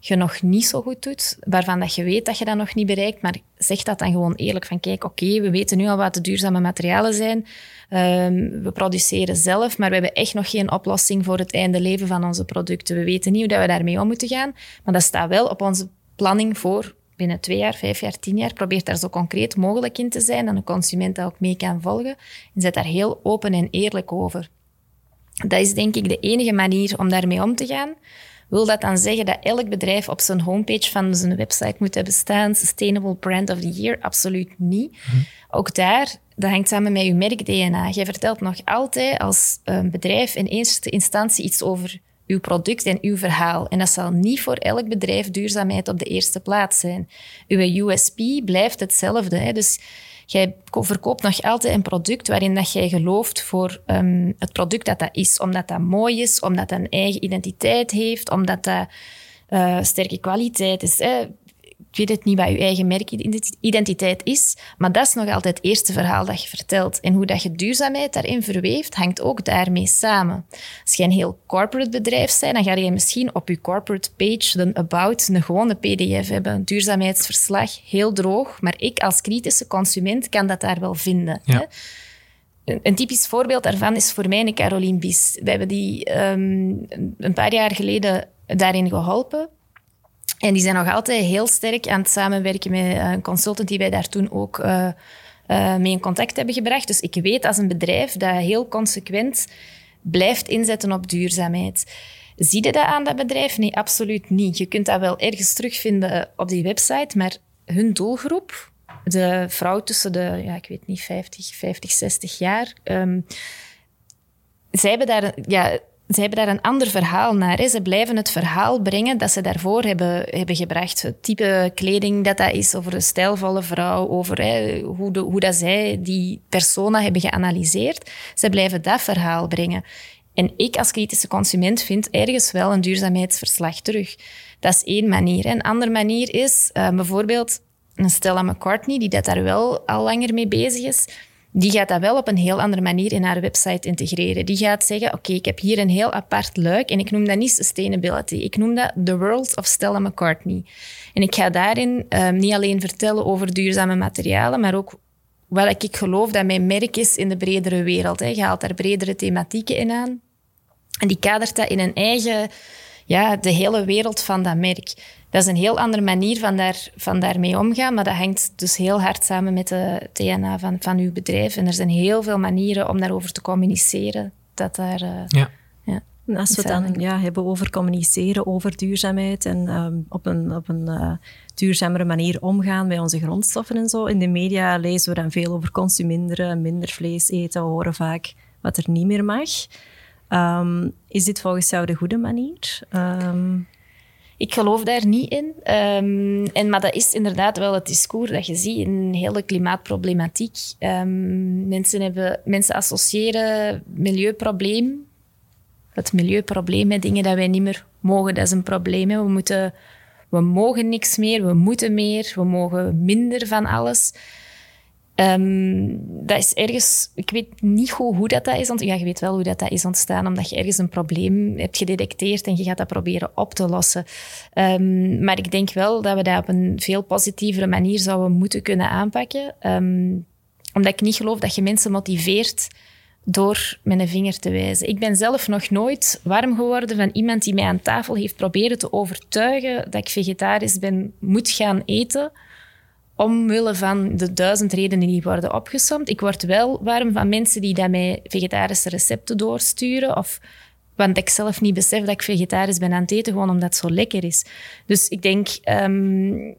je nog niet zo goed doet, waarvan dat je weet dat je dat nog niet bereikt, maar zeg dat dan gewoon eerlijk van kijk, oké, we weten nu al wat de duurzame materialen zijn, um, we produceren zelf, maar we hebben echt nog geen oplossing voor het einde leven van onze producten. We weten niet hoe we daarmee om moeten gaan, maar dat staat wel op onze planning voor binnen twee jaar, vijf jaar, tien jaar. Probeer daar zo concreet mogelijk in te zijn, dat een consument dat ook mee kan volgen. En zet daar heel open en eerlijk over. Dat is denk ik de enige manier om daarmee om te gaan. Wil dat dan zeggen dat elk bedrijf op zijn homepage van zijn website moet hebben staan Sustainable Brand of the Year? Absoluut niet. Mhm. Ook daar, dat hangt samen met je merk-DNA. Jij vertelt nog altijd als een bedrijf in eerste instantie iets over uw product en uw verhaal. En dat zal niet voor elk bedrijf duurzaamheid op de eerste plaats zijn. Uw USP blijft hetzelfde. Hè? Dus Jij verkoopt nog altijd een product waarin dat jij gelooft voor um, het product dat dat is. Omdat dat mooi is, omdat dat een eigen identiteit heeft, omdat dat uh, sterke kwaliteit is. Ik weet het niet wat je eigen merkidentiteit is, maar dat is nog altijd het eerste verhaal dat je vertelt. En hoe dat je duurzaamheid daarin verweeft, hangt ook daarmee samen. Als je een heel corporate bedrijf bent, dan ga je misschien op je corporate page een about, een gewone pdf hebben, een duurzaamheidsverslag, heel droog. Maar ik als kritische consument kan dat daar wel vinden. Hè? Een typisch voorbeeld daarvan is voor mij een Caroline Bies. We hebben die um, een paar jaar geleden daarin geholpen. En die zijn nog altijd heel sterk aan het samenwerken met eh, een consultant die wij daar toen ook uh, uh, mee in contact hebben gebracht. Dus ik weet als een bedrijf dat heel consequent blijft inzetten op duurzaamheid. Zie je dat aan dat bedrijf? Nee, absoluut niet. Je kunt dat wel ergens terugvinden op die website, maar hun doelgroep, de vrouw tussen de, ja, ik weet niet, 50, 50 60 jaar, um, zij hebben daar, ja, ze hebben daar een ander verhaal naar. Ze blijven het verhaal brengen dat ze daarvoor hebben, hebben gebracht. Het type kleding dat dat is, over een stijlvolle vrouw, over hoe, de, hoe dat zij die persona hebben geanalyseerd. Ze blijven dat verhaal brengen. En ik als kritische consument vind ergens wel een duurzaamheidsverslag terug. Dat is één manier. Een andere manier is uh, bijvoorbeeld een Stella McCartney, die dat daar wel al langer mee bezig is die gaat dat wel op een heel andere manier in haar website integreren. Die gaat zeggen, oké, ik heb hier een heel apart luik en ik noem dat niet sustainability. Ik noem dat The World of Stella McCartney. En ik ga daarin um, niet alleen vertellen over duurzame materialen, maar ook wat ik geloof dat mijn merk is in de bredere wereld. Hè. Je haalt daar bredere thematieken in aan. En die kadert dat in een eigen, ja, de hele wereld van dat merk dat is een heel andere manier van, daar, van daarmee omgaan, maar dat hangt dus heel hard samen met de DNA van, van uw bedrijf. En er zijn heel veel manieren om daarover te communiceren. Dat daar, uh, ja. ja. als we het dan ja, hebben over communiceren, over duurzaamheid en ehm, op een, op een uh, duurzamere manier omgaan met onze grondstoffen en zo. In de media lezen we dan veel over consuminderen, minder vlees eten, we horen vaak wat er niet meer mag. Um, is dit volgens jou de goede manier? Um, ik geloof daar niet in. Um, en, maar dat is inderdaad wel het discours dat je ziet in hele klimaatproblematiek. Mensen, hebben, associëren milieuprobleem, het milieuprobleem met dingen dat wij niet meer mogen. Dat is een probleem. We, moeten, we mogen niks meer, we moeten meer, we mogen minder van alles. Um, dat is ergens, ik weet niet hoe dat, dat is. Want, ja, je weet wel hoe dat, dat is ontstaan, omdat je ergens een probleem hebt gedetecteerd en je gaat dat proberen op te lossen. Um, maar ik denk wel dat we dat op een veel positievere manier zouden moeten kunnen aanpakken. Um, omdat ik niet geloof dat je mensen motiveert door met een vinger te wijzen. Ik ben zelf nog nooit warm geworden van iemand die mij aan tafel heeft proberen te overtuigen dat ik vegetarisch ben, moet gaan eten omwille van de duizend redenen die worden opgesomd. Ik word wel warm van mensen die mij vegetarische recepten doorsturen. Of, want ik zelf niet besef dat ik vegetarisch ben aan het eten, gewoon omdat het zo lekker is. Dus ik denk, um,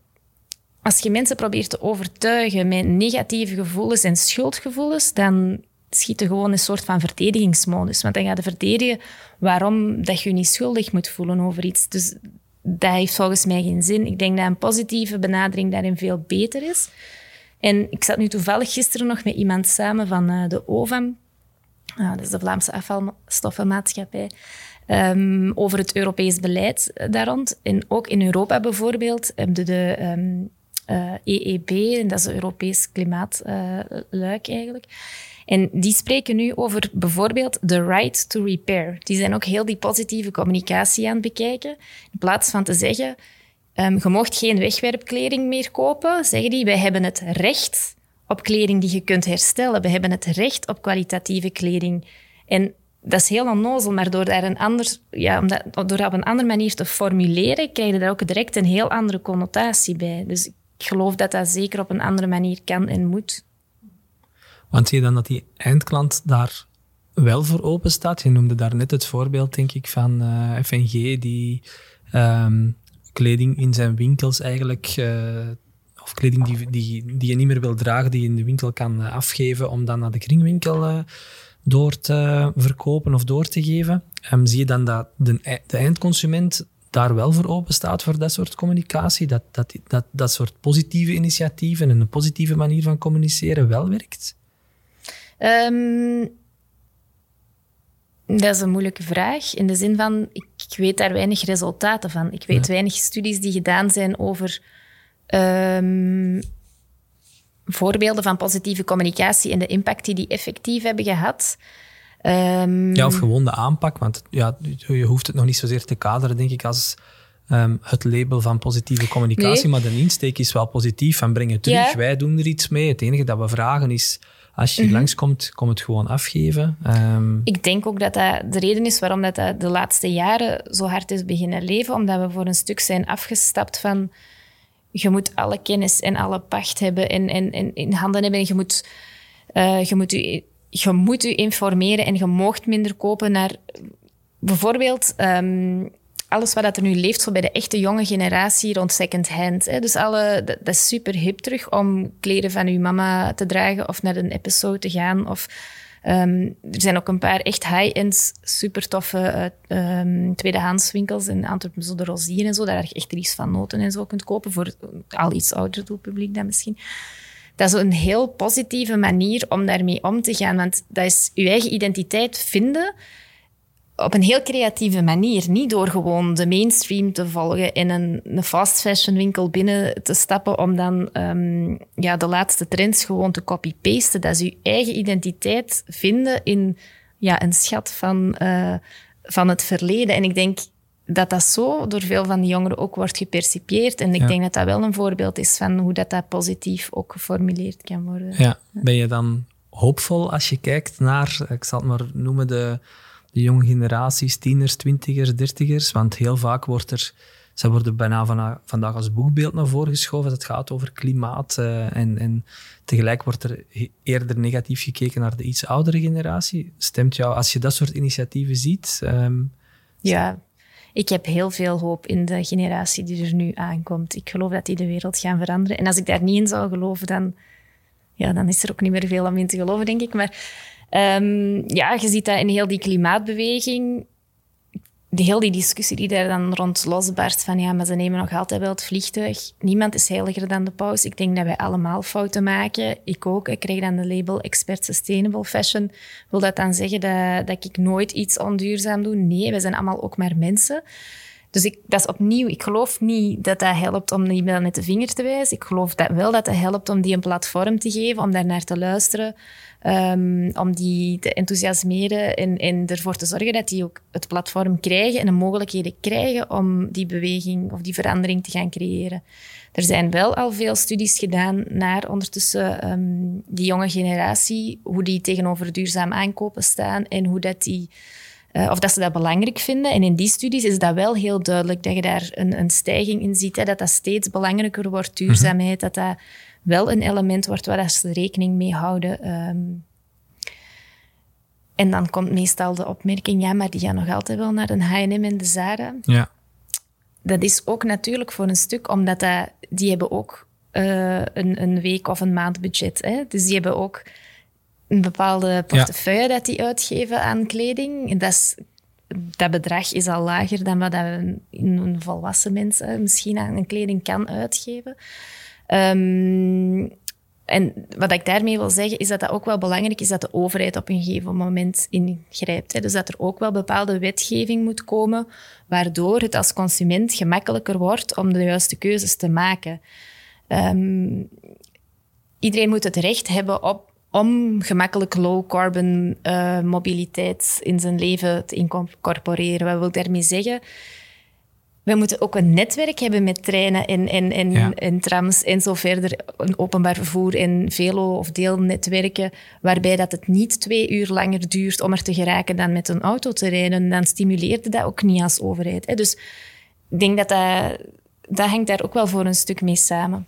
als je mensen probeert te overtuigen met negatieve gevoelens en schuldgevoelens, dan schiet er gewoon een soort van verdedigingsmodus. Want dan ga je verdedigen waarom dat je je niet schuldig moet voelen over iets. Dus dat heeft volgens mij geen zin. Ik denk dat een positieve benadering daarin veel beter is. En ik zat nu toevallig gisteren nog met iemand samen van uh, de OVAM, uh, dat is de Vlaamse afvalstoffenmaatschappij, um, over het Europees beleid daar rond. En ook in Europa bijvoorbeeld hebben de uh, EEB, en dat is het Europees Klimaatluik eigenlijk, en die spreken nu over bijvoorbeeld the right to repair. Die zijn ook heel die positieve communicatie aan het bekijken. In plaats van te zeggen, um, je mocht geen wegwerpkleding meer kopen, zeggen die, wij hebben het recht op kleding die je kunt herstellen. We hebben het recht op kwalitatieve kleding. En dat is heel onnozel, maar door daar een ander, ja, door dat op een andere manier te formuleren, krijg je daar ook direct een heel andere connotatie bij. Dus ik geloof dat dat zeker op een andere manier kan en moet. Want zie je dan dat die eindklant daar wel voor open staat? Je noemde daar net het voorbeeld, denk ik, van eh, FNG, die um, kleding in zijn winkels eigenlijk, uh, of kleding die, die, die je niet meer wil dragen, die je in de winkel kan uh, afgeven om dan naar de kringwinkel door te verkopen of door te geven. Um, zie je dan dat de, de eindconsument daar wel voor open staat voor dat soort communicatie, dat, dat, dat, dat soort positieve initiatieven en een positieve manier van communiceren wel werkt? Um, dat is een moeilijke vraag. In de zin van, ik, weet daar weinig resultaten van. Ik weet weinig studies die gedaan zijn over um, voorbeelden van positieve communicatie en de impact die die effectief hebben gehad. Um, ja, of gewoon de aanpak. Want ja, je hoeft het nog niet zozeer te kaderen, denk ik, als um, het label van positieve communicatie. Maar de insteek is wel positief. Van breng het terug, wij doen er iets mee. Het enige dat we vragen is als je mm langskomt, kom het gewoon afgeven. Um... Ik denk ook dat dat de reden is waarom dat, dat de laatste jaren zo hard is beginnen leven. Omdat we voor een stuk zijn afgestapt van... Je moet alle kennis en alle pacht hebben en, en, en in handen hebben. En je moet, uh, je, moet u, je moet u informeren en je moogt minder kopen naar... Bijvoorbeeld... Um, alles wat er nu leeft zo bij de echte jonge generatie rond second-hand. Dus alle, dat, is super hip terug om kleren van uw mama te dragen of naar een episode te gaan. Of, um, er zijn ook een paar echt high-end, super toffe uh, um, tweedehandswinkels in Antwerpen, zo de Rosier en zo, daar je echt iets van noten en zo kunt kopen voor al iets ouder doelpubliek dan misschien. Dat is een heel positieve manier om daarmee om te gaan, want dat is je eigen identiteit vinden op een heel creatieve manier. Niet door gewoon de mainstream te volgen in een, een fast fashion winkel binnen te stappen om dan um, ja, de laatste trends gewoon te copy-pasten. Dat is je eigen identiteit vinden in ja, een schat van, uh, van het verleden. En ik denk dat dat zo door veel van de jongeren ook wordt gepercipieerd. En ik denk dat dat wel een voorbeeld is van hoe dat, dat positief ook geformuleerd kan worden. Ja. Ben je dan hoopvol als je kijkt naar, ik zal het maar noemen, de jonge generaties, tieners, twintigers, dertigers. Want heel vaak wordt er, ze worden bijna vandaag als boekbeeld naar voren geschoven. Het gaat over klimaat. Uh, en, en tegelijk wordt er eerder negatief gekeken naar de iets oudere generatie. Stemt jou, als je dat soort initiatieven ziet, um, Ja, ik heb heel veel hoop in de generatie die er nu aankomt. Ik geloof dat die de wereld gaan veranderen. En als ik daar niet in zou geloven, dan, ja, dan is er ook niet meer veel om in te geloven, denk ik. Maar um, ja, je ziet dat in heel die klimaatbeweging de heel die discussie die daar dan rond losbarst van ja, maar ze nemen nog altijd wel het vliegtuig. Niemand is heiliger dan de paus. Ik denk dat wij allemaal fouten maken. Ik ook. Ik krijg dan de label Expert Sustainable Fashion. Wil dat dan zeggen dat, dat ik nooit iets onduurzaam doe? Nee, wij zijn allemaal ook maar mensen. Dus ik, dat is opnieuw, ik geloof niet dat dat helpt om die met de vinger te wijzen. Ik geloof dat wel dat dat helpt om die een platform te geven, om daar naar te luisteren. Um, om die te enthousiasmeren en, en ervoor te zorgen dat die ook het platform krijgen en de mogelijkheden krijgen om die beweging of die verandering te gaan creëren. Er zijn wel al veel studies gedaan naar ondertussen um, die jonge generatie, hoe die tegenover duurzaam aankopen staan en hoe dat die, uh, of dat ze dat belangrijk vinden. En in die studies is dat wel heel duidelijk dat je daar een, een stijging in ziet, hè, dat dat steeds belangrijker wordt, duurzaamheid, dat dat wel een element wordt waar ze rekening mee houden. Um, en dan komt meestal de opmerking, ja, maar die gaan nog altijd wel naar een H&M en de Zara. Ja. Dat is ook natuurlijk voor een stuk, omdat dat, die hebben ook uh, een, een week of een maand budget. Hè? Dus die hebben ook een bepaalde portefeuille dat die uitgeven aan kleding. Dat, is, dat bedrag is al lager dan wat een, een volwassen mens misschien aan kleding kan uitgeven. Um, en wat ik daarmee wil zeggen, is dat dat ook wel belangrijk is dat de overheid op een gegeven moment ingrijpt. Hè. Dus dat er ook wel bepaalde wetgeving moet komen, waardoor het als consument gemakkelijker wordt om de juiste keuzes te maken. Um, iedereen moet het recht hebben op, om gemakkelijk low-carbon uh, mobiliteit in zijn leven te incorporeren. Wat wil ik daarmee zeggen? we moeten ook een netwerk hebben met treinen en, en, en, en trams en zo verder. Een openbaar vervoer en velo- of deelnetwerken, waarbij dat het niet twee uur langer duurt om er te geraken dan met een auto te rijden. Dan stimuleert dat ook niet als overheid. Hè. Dus ik denk dat dat, dat hangt daar ook wel voor een stuk mee samen.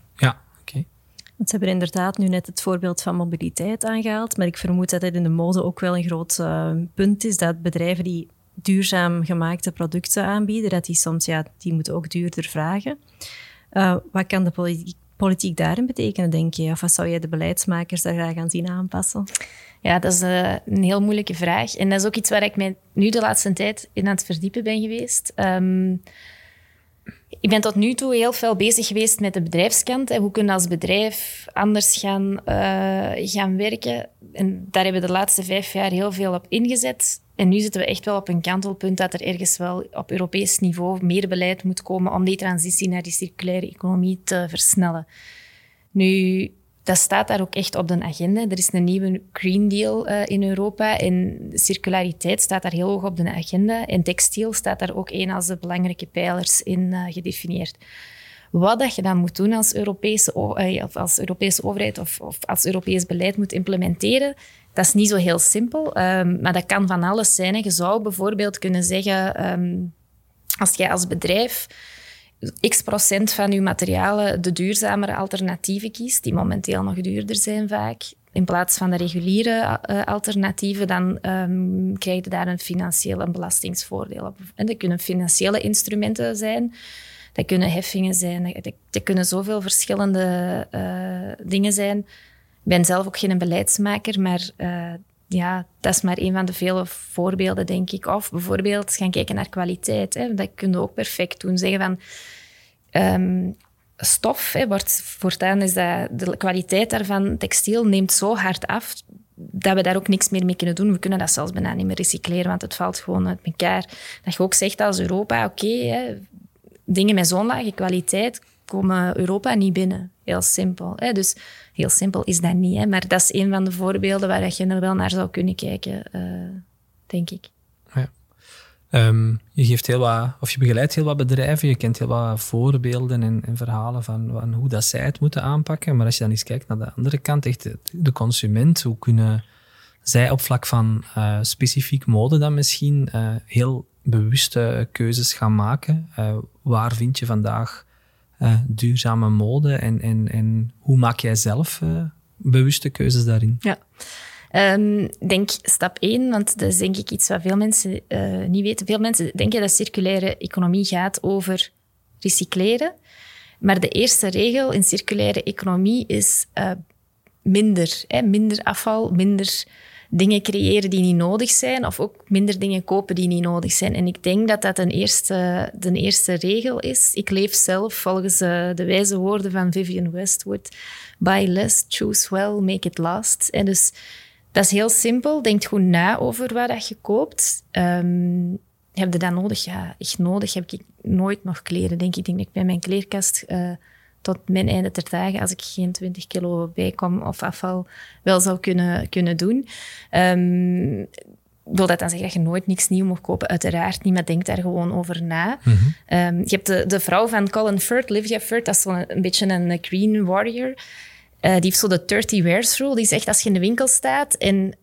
Oké. Ze hebben inderdaad nu net het voorbeeld van mobiliteit aangehaald, maar ik vermoed dat het in de mode ook wel een groot uh, punt is dat bedrijven die duurzaam gemaakte producten aanbieden, dat die soms, ja, die moeten ook duurder vragen. Uh, wat kan de politiek, daarin betekenen, denk je? Of wat zou jij de beleidsmakers daar graag aan zien aanpassen? Ja, dat is uh, een heel moeilijke vraag. En dat is ook iets waar ik mij nu de laatste tijd in aan het verdiepen ben geweest. Um, ik ben tot nu toe heel veel bezig geweest met de bedrijfskant. Hoe kunnen we als bedrijf anders gaan, uh, gaan werken? En daar hebben we de laatste vijf jaar heel veel op ingezet. En nu zitten we echt wel op een kantelpunt dat er ergens wel op Europees niveau meer beleid moet komen om die transitie naar die circulaire economie te versnellen. Nu, dat staat daar ook echt op de agenda. Er is een nieuwe Green Deal uh, in Europa en circulariteit staat daar heel hoog op de agenda. En textiel staat daar ook een als de belangrijke pijlers in uh, gedefinieerd. Wat dat je dan moet doen als Europese, uh, als Europese overheid of, of, als Europees beleid moet implementeren, dat is niet zo heel simpel. Um, maar dat kan van alles zijn. Je zou bijvoorbeeld kunnen zeggen, um, als jij als bedrijf x procent van je materialen de duurzamere alternatieven kiest, die momenteel nog duurder zijn vaak, in plaats van de reguliere uh, alternatieven, dan um, krijg je daar een financieel een belastingsvoordeel op. En dat kunnen financiële instrumenten zijn, dat kunnen heffingen zijn, dat, kunnen zoveel verschillende uh, dingen zijn. Ik ben zelf ook geen beleidsmaker, maar uh, ja, dat is maar een van de vele voorbeelden, denk ik. Of bijvoorbeeld gaan kijken naar kwaliteit. Hè. Dat kun je ook perfect doen. Zeggen van... Um, stof hè, wordt voortaan is de kwaliteit daarvan, textiel, neemt zo hard af dat we daar ook niks meer mee kunnen doen. We kunnen dat zelfs bijna niet meer recycleren, want het valt gewoon uit elkaar. Dat je ook zegt als Europa, oké, dingen met zo'n lage kwaliteit komen Europa niet binnen. Heel simpel. Dus heel simpel is dat niet. Maar dat is een van de voorbeelden waar je er wel naar zou kunnen kijken, uh, denk ik. Ja. Um, je geeft heel wat, of je begeleidt heel wat bedrijven, je kent heel wat voorbeelden en, en verhalen van, van, hoe dat zij het moeten aanpakken. Maar als je dan eens kijkt naar de andere kant, echt de, consument, hoe kunnen zij op vlak van uh, specifiek mode dan misschien uh, heel bewuste keuzes gaan maken? Waar vind je vandaag uh, duurzame mode en, en, en hoe maak jij zelf uh, bewuste keuzes daarin? Ja. Um, denk stap 1, want dat is denk ik iets wat veel mensen uh, niet weten. Veel mensen denken dat circulaire economie gaat over recycleren. Maar de eerste regel in circulaire economie is minder. Hè? Minder afval, minder dingen creëren die niet nodig zijn, of ook minder dingen kopen die niet nodig zijn. En ik denk dat dat een eerste, de eerste regel is. Ik leef zelf volgens de wijze woorden van Vivian Westwood: buy less, choose well, make it last. En dus dat is heel simpel. Denk goed na over wat dat je koopt. Um, heb je dat nodig? Ja, echt nodig heb ik nooit nog kleren, denk ik. Denk dat ik bij mijn kleerkast uh, tot mijn einde ter dagen, als ik geen 20 kilo bijkom of afval, wel zou kunnen, kunnen doen. Um, wil dat dan zeggen dat je nooit niks nieuw mag kopen? Uiteraard niet, maar denk daar gewoon over na. Mm -hmm. um, je hebt de, de vrouw van Colin Firth, Livia Firth, dat is zo'n een beetje een green warrior. Uh, die heeft zo de 30 wears rule. Die zegt als je in de winkel staat en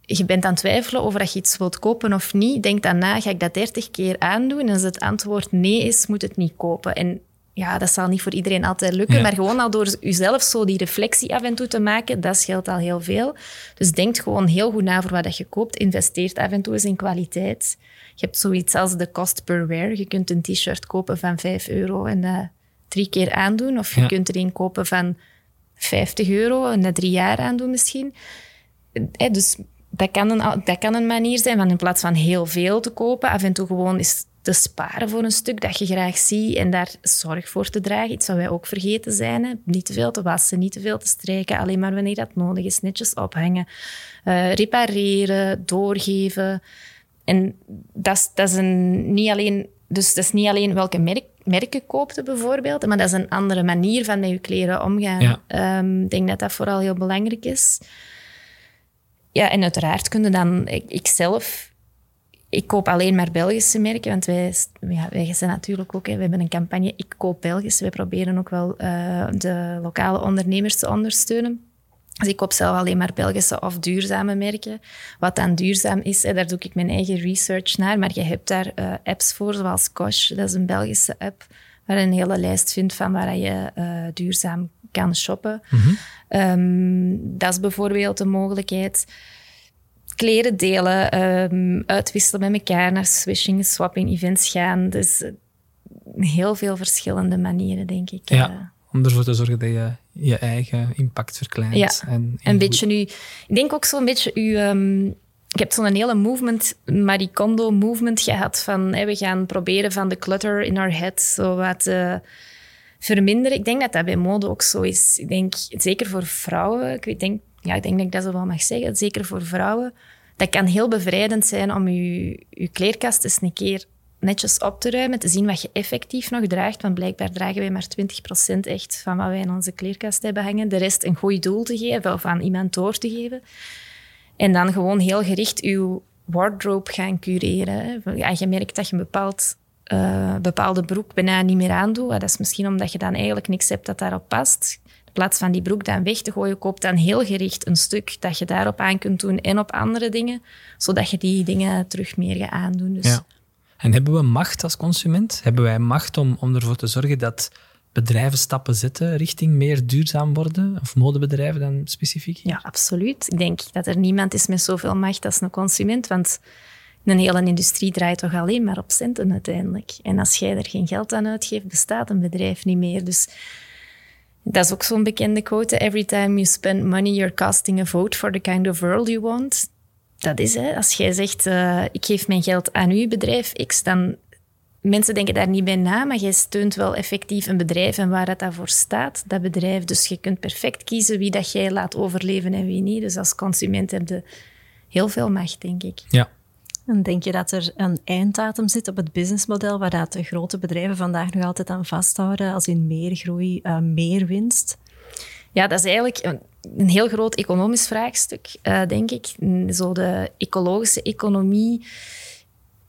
je bent aan het twijfelen over dat je iets wilt kopen of niet, denk dan na, ga ik dat 30 keer aandoen? En als het antwoord nee is, moet het niet kopen. En ja, dat zal niet voor iedereen altijd lukken, maar gewoon al door jezelf zo die reflectie af en toe te maken, dat scheelt al heel veel. Dus denk gewoon heel goed na voor wat je koopt. Investeert af en toe eens in kwaliteit. Je hebt zoiets als de cost per wear. Je kunt een t-shirt kopen van 5 euro en dat drie keer aandoen. Of je kunt er een kopen van 50 euro en dat drie jaar aandoen misschien. dus dat kan, een, dat kan een manier zijn van in plaats van heel veel te kopen, af en toe gewoon is te sparen voor een stuk dat je graag ziet en daar zorg voor te dragen. Iets wat wij ook vergeten zijn. Hè. Niet te veel te wassen, niet te veel te strijken, alleen maar wanneer dat nodig is. Netjes ophangen, uh, repareren, doorgeven. En dat is, dat is een, niet alleen... Dus dat is niet alleen welke merk, merken koopte bijvoorbeeld, maar dat is een andere manier van met je kleren omgaan. Ehm, ik denk dat dat vooral heel belangrijk is. Ja, en uiteraard kunnen dan... Ik, ik zelf ik koop alleen maar Belgische merken, want wij, ja, wij zijn natuurlijk ook, hè, we hebben een campagne Ik koop Belgisch. Wij proberen ook wel uh, de lokale ondernemers te ondersteunen. Dus ik koop zelf alleen maar Belgische of duurzame merken. Wat dan duurzaam is, hè, daar doe ik mijn eigen research naar. Maar je hebt daar uh, apps voor, zoals Kosh. Dat is een Belgische app waar je een hele lijst vindt van waar je uh, duurzaam kan shoppen. Mm -hmm. um, dat is bijvoorbeeld een mogelijkheid kleren delen, um, uitwisselen met elkaar, naar swishing, swapping events gaan. Dus uh, heel veel verschillende manieren, denk ik. Ja, uh, om ervoor te zorgen dat je je eigen impact verkleint. Ja, en, een beetje nu... Ik denk ook zo'n beetje. Um, ik heb zo'n hele movement, Marie Kondo movement gehad van hey, we gaan proberen van de clutter in our head zo wat uh, verminderen. Ik denk dat dat bij mode ook zo is. Ik denk, zeker voor vrouwen, ik denk ja, ik denk dat ik dat zo wel mag zeggen, zeker voor vrouwen, dat kan heel bevrijdend zijn om je, je kleerkast eens een keer netjes op te ruimen, te zien wat je effectief nog draagt. Want blijkbaar dragen wij maar 20% echt van wat wij in onze kleerkast hebben hangen. De rest een goed doel te geven of aan iemand door te geven. En dan gewoon heel gericht je wardrobe gaan cureren. Ja, je merkt dat je een bepaald, uh, bepaalde broek bijna niet meer aandoet. Dat is misschien omdat je dan eigenlijk niks hebt dat daarop past plaats van die broek dan weg te gooien, koop dan heel gericht een stuk dat je daarop aan kunt doen en op andere dingen, zodat je die dingen terug meer gaat aandoen. Dus. Ja. En hebben we macht als consument? Hebben wij macht om, om ervoor te zorgen dat bedrijven stappen zetten richting meer duurzaam worden? Of modebedrijven dan specifiek? Ja, absoluut. Ik denk dat er niemand is met zoveel macht als een consument, want een hele industrie draait toch alleen maar op centen uiteindelijk. En als jij er geen geld aan uitgeeft, bestaat een bedrijf niet meer. Dus dat is ook zo'n bekende quote. Every time you spend money, you're casting a vote for the kind of world you want. Dat is, hè. Als jij zegt, uh, ik geef mijn geld aan uw bedrijf X, dan... Mensen denken daar niet bij na, maar jij steunt wel effectief een bedrijf en waar dat voor staat, dat bedrijf. Dus je kunt perfect kiezen wie dat jij laat overleven en wie niet. Dus als consument heb je heel veel macht, denk ik. Ja, en denk je dat er een einddatum zit op het businessmodel waar dat de grote bedrijven vandaag nog altijd aan vasthouden, als in meer groei, uh, meer winst? Ja, dat is eigenlijk een, een heel groot economisch vraagstuk, uh, denk ik. Zo de ecologische economie.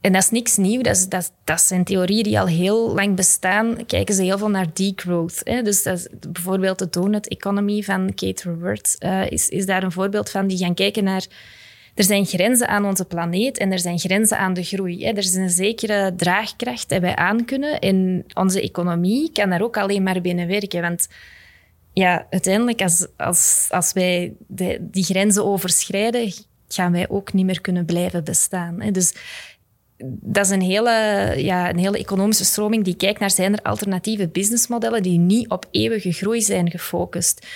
En dat is niks nieuw. Dat, dat, dat zijn theorieën die al heel lang bestaan. Kijken ze heel veel naar degrowth. Hè? Dus dat bijvoorbeeld de donut economy van Kate Raworth uh, is, is daar een voorbeeld van. Die gaan kijken naar er zijn grenzen aan onze planeet en er zijn grenzen aan de groei. Er is een zekere draagkracht die wij aankunnen en onze economie kan daar ook alleen maar binnen werken. Want ja, uiteindelijk, als, als, als wij die grenzen overschrijden, gaan wij ook niet meer kunnen blijven bestaan. Hè. Dus dat is een hele, ja, een hele economische stroming die kijkt naar zijn er alternatieve businessmodellen die niet op eeuwige groei zijn gefocust.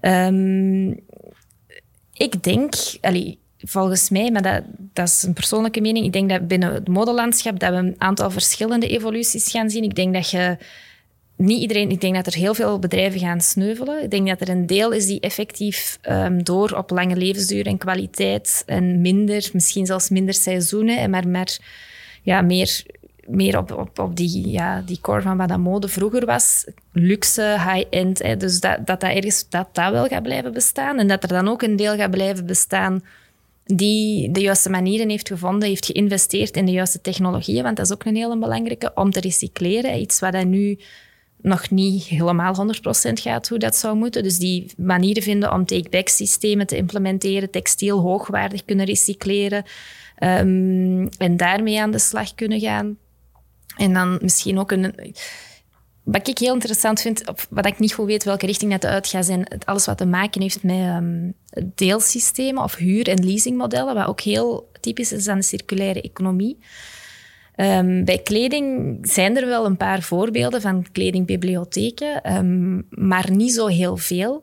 Um, ik denk, allee, volgens mij, maar dat, dat is een persoonlijke mening, ik denk dat binnen het modelandschap dat we een aantal verschillende evoluties gaan zien. Ik denk dat je niet iedereen, ik denk dat er heel veel bedrijven gaan sneuvelen. Ik denk dat er een deel is die effectief um, door op lange levensduur en kwaliteit en minder, misschien zelfs minder seizoenen, maar, maar ja, meer, meer op, op, op die, ja, die core van wat dat mode vroeger was. Luxe, high-end. Dus dat, dat dat ergens dat, dat wel gaat blijven bestaan. En dat er dan ook een deel gaat blijven bestaan die de juiste manieren heeft gevonden, heeft geïnvesteerd in de juiste technologieën, want dat is ook een hele belangrijke, om te recycleren. Iets wat dat nu nog niet helemaal 100% gaat hoe dat zou moeten. Dus die manieren vinden om take-back systemen te implementeren, textiel hoogwaardig kunnen recycleren um, en daarmee aan de slag kunnen gaan. En dan misschien ook een... Wat ik heel interessant vind, wat ik niet goed weet welke richting dat uitgaat, zijn alles wat te maken heeft met um, deelsystemen of huur- en leasingmodellen, wat ook heel typisch is aan de circulaire economie. Um, bij kleding zijn er wel een paar voorbeelden van kledingbibliotheken, um, maar niet zo heel veel.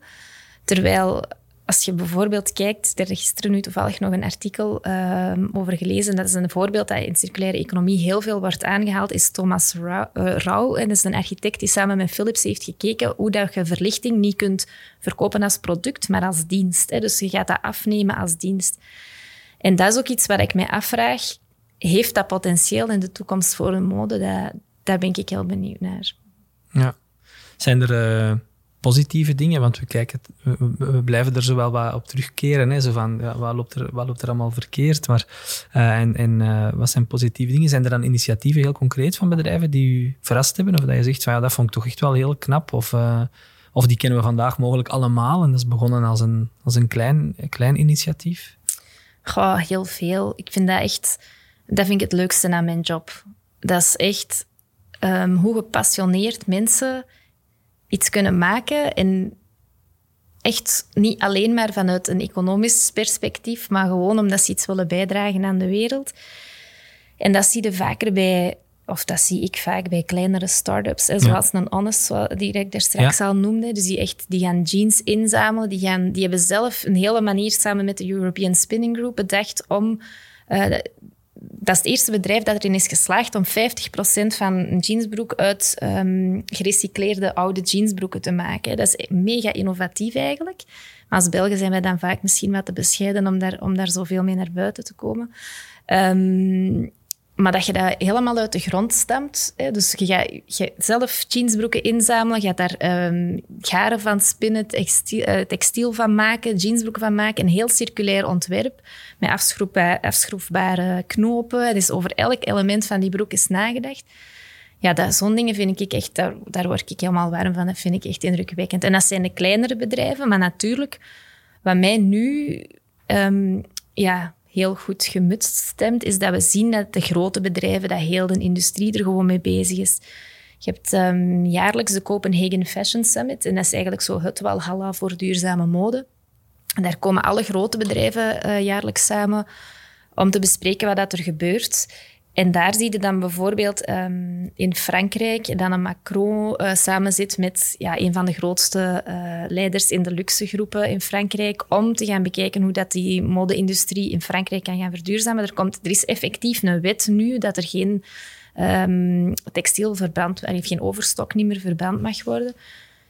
Terwijl als je bijvoorbeeld kijkt, er is gisteren nu toevallig nog een artikel um, over gelezen. Dat is een voorbeeld dat in circulaire economie heel veel wordt aangehaald, is Thomas Rauw. Uh, en dat is een architect die samen met Philips heeft gekeken hoe dat je verlichting niet kunt verkopen als product, maar als dienst. Hè. Dus je gaat dat afnemen als dienst. En dat is ook iets waar ik mij afvraag heeft dat potentieel in de toekomst voor een mode? Daar ben ik heel benieuwd naar. Ja. Zijn er uh, positieve dingen? Want we, kijken, we, blijven er zo wel wat op terugkeren. Hè? Zo van, ja, wat, loopt er, wat loopt er allemaal verkeerd? Maar, uh, en en uh, wat zijn positieve dingen? Zijn er dan initiatieven heel concreet van bedrijven die u verrast hebben? Of dat je zegt, van, ja, dat vond ik toch echt wel heel knap? Of, of die kennen we vandaag mogelijk allemaal en dat is begonnen als een, als een klein, klein initiatief? Goh, heel veel. Ik vind dat echt dat vind ik het leukste aan mijn job. Dat is echt um, hoe gepassioneerd mensen iets kunnen maken. En echt niet alleen maar vanuit een economisch perspectief, maar gewoon omdat ze iets willen bijdragen aan de wereld. En dat zie je vaker bij, of dat zie ik vaak bij kleinere start-ups, zoals een Honest, die ik daar straks al noemde. Dus die, echt, die gaan jeans inzamelen, die, gaan, die hebben zelf een hele manier samen met de European Spinning Group bedacht om uh, dat is het eerste bedrijf dat erin is geslaagd om 50% van een jeansbroek uit um, gerecycleerde oude jeansbroeken te maken. Dat is mega innovatief eigenlijk. Maar als Belgen zijn wij dan vaak misschien wat te bescheiden om daar, om daar zoveel mee naar buiten te komen. Um, maar dat je dat helemaal uit de grond stamt. Hè. Dus je gaat zelf jeansbroeken inzamelen, je gaat daar um, garen van spinnen, textiel, uh, textiel, van maken, jeansbroeken van maken. Een heel circulair ontwerp met afschroefbare, knopen. Dus over elk element van die broek is nagedacht. Ja, zo'n dingen vind ik echt, daar, daar word ik helemaal warm van. Dat vind ik echt indrukwekkend. En dat zijn de kleinere bedrijven, maar natuurlijk, wat mij nu um, ja, heel goed gemutst stemt, is dat we zien dat de grote bedrijven, dat heel de industrie er gewoon mee bezig is. Je hebt um, jaarlijks de Copenhagen Fashion Summit en dat is eigenlijk zo het walhalla voor duurzame mode. En daar komen alle grote bedrijven uh, jaarlijks samen om te bespreken wat dat er gebeurt. En daar zie je dan bijvoorbeeld um, in Frankrijk dat een Macron uh, samen zit met ja, een van de grootste uh, leiders in de luxe groepen in Frankrijk om te gaan bekijken hoe dat die mode-industrie in Frankrijk kan gaan verduurzamen. Er, komt, er is effectief een wet nu dat er geen um, textiel verbrand, er geen overstok niet meer verbrand mag worden.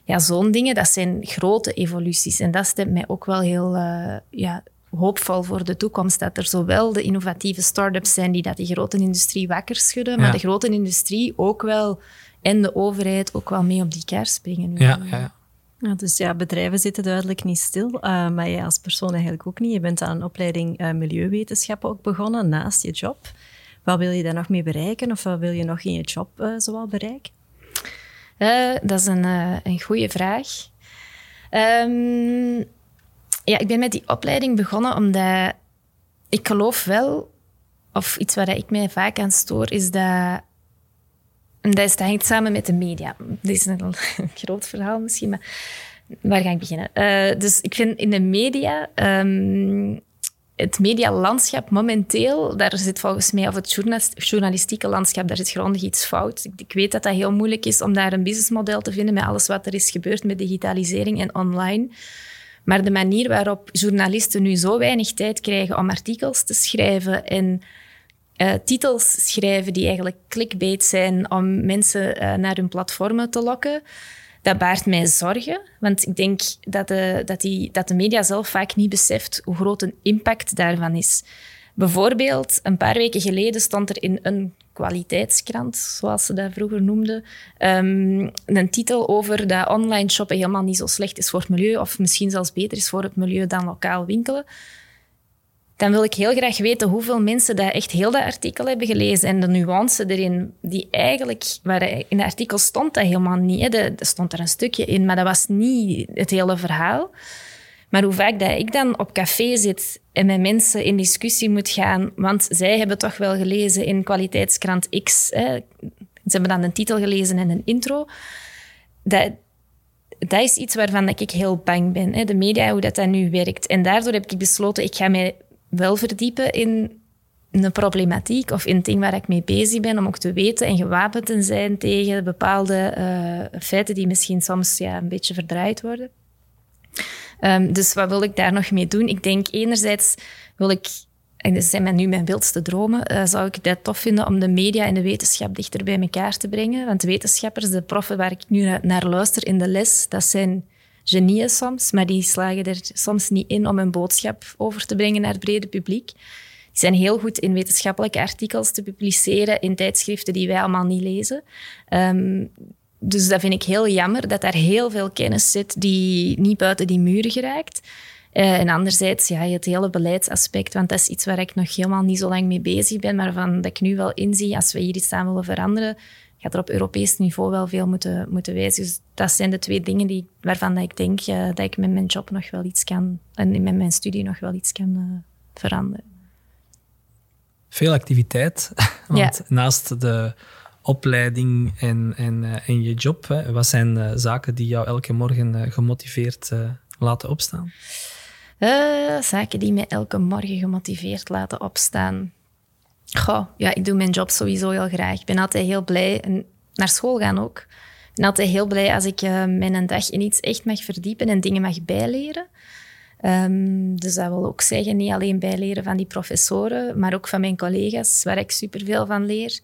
Ja, zo'n dingen, dat zijn grote evoluties. En dat stemt mij ook wel heel uh, ja, hoopvol voor de toekomst. Dat er zowel de innovatieve start-ups zijn die dat die grote industrie wakker schudden, maar de grote industrie ook wel en de overheid ook wel mee op die kaart springen. Ja, ja. Ja, dus ja, bedrijven zitten duidelijk niet stil, uh, maar jij als persoon eigenlijk ook niet. Je bent aan een opleiding uh, milieuwetenschappen ook begonnen naast je job. Wat wil je daar nog mee bereiken of wat wil je nog in je job uh, zoal bereiken? dat is een, een goede vraag. Um, ja, ik ben met die opleiding begonnen omdat ik geloof wel, of iets waar ik mij vaak aan stoor, is dat. En dat, is, hangt samen met de media. Dit is een, groot verhaal misschien, maar Waar ga ik beginnen? Uh, dus ik vind in de media... Um, het medialandschap momenteel, daar zit volgens mij, of het journalistieke landschap, daar zit grondig iets fout. Ik, ik, weet dat dat heel moeilijk is om daar een businessmodel te vinden met alles wat er is gebeurd met digitalisering en online. Maar de manier waarop journalisten nu zo weinig tijd krijgen om artikels te schrijven en uh, titels schrijven die eigenlijk clickbait zijn om mensen uh, naar hun platformen te lokken, dat baart mij zorgen. Want ik denk dat de, dat, die, dat de media zelf vaak niet beseft hoe groot een impact daarvan is. Bijvoorbeeld, een paar weken geleden stond er in een kwaliteitskrant, zoals ze dat vroeger noemden, um, een titel over dat online shoppen helemaal niet zo slecht is voor het milieu, of misschien zelfs beter is voor het milieu dan lokaal winkelen dan wil ik heel graag weten hoeveel mensen dat echt heel dat artikel hebben gelezen en de nuance erin, die eigenlijk, waar in het artikel stond dat helemaal niet. Er stond er een stukje in, maar dat was niet het hele verhaal. Maar hoe vaak dat ik dan op café zit en met mensen in discussie moet gaan, want zij hebben toch wel gelezen in kwaliteitskrant X. Hè. Ze hebben dan een titel gelezen en een intro. Dat, dat is iets waarvan ik heel bang ben. Hè. De media, hoe dat, dat nu werkt. En daardoor heb ik besloten, ik ga mij wel verdiepen in een problematiek of in het ding waar ik mee bezig ben, om ook te weten en gewapend te zijn tegen bepaalde uh, feiten die misschien soms ja, een beetje verdraaid worden. Um, dus wat wil ik daar nog mee doen? Ik denk enerzijds wil ik, en dat zijn nu mijn wildste dromen, uh, zou ik het tof vinden om de media en de wetenschap dichter bij elkaar te brengen. Want wetenschappers, de proffen waar ik nu naar luister in de les, dat zijn genieën soms, maar die slagen er soms niet in om een boodschap over te brengen naar het brede publiek. Die zijn heel goed in wetenschappelijke artikels te publiceren in tijdschriften die wij allemaal niet lezen. Um, dus dat vind ik heel jammer, dat daar heel veel kennis zit die niet buiten die muren geraakt. Uh, en anderzijds, ja, het hele beleidsaspect, want dat is iets waar ik nog helemaal niet zo lang mee bezig ben, maar van dat ik nu wel inzie, als we hier iets aan willen veranderen, gaat er op Europees niveau wel veel moeten, moeten wijzen. Dus dat zijn de twee dingen die, waarvan dat ik denk uh, dat ik met mijn job nog wel iets kan, en met mijn studie nog wel iets kan uh, veranderen. Veel activiteit, want naast de opleiding en, en, uh, en je job, hè, wat zijn zaken die jou elke morgen gemotiveerd laten opstaan? zaken die mij elke morgen gemotiveerd laten opstaan. Ja, ik doe mijn job sowieso heel graag. Ik ben altijd heel blij. En naar school gaan ook. Ik ben altijd heel blij als ik uh, mijn dag in iets echt mag verdiepen en dingen mag bijleren. Um, dus dat wil ook zeggen, niet alleen bijleren van die professoren, maar ook van mijn collega's, waar ik superveel van leer.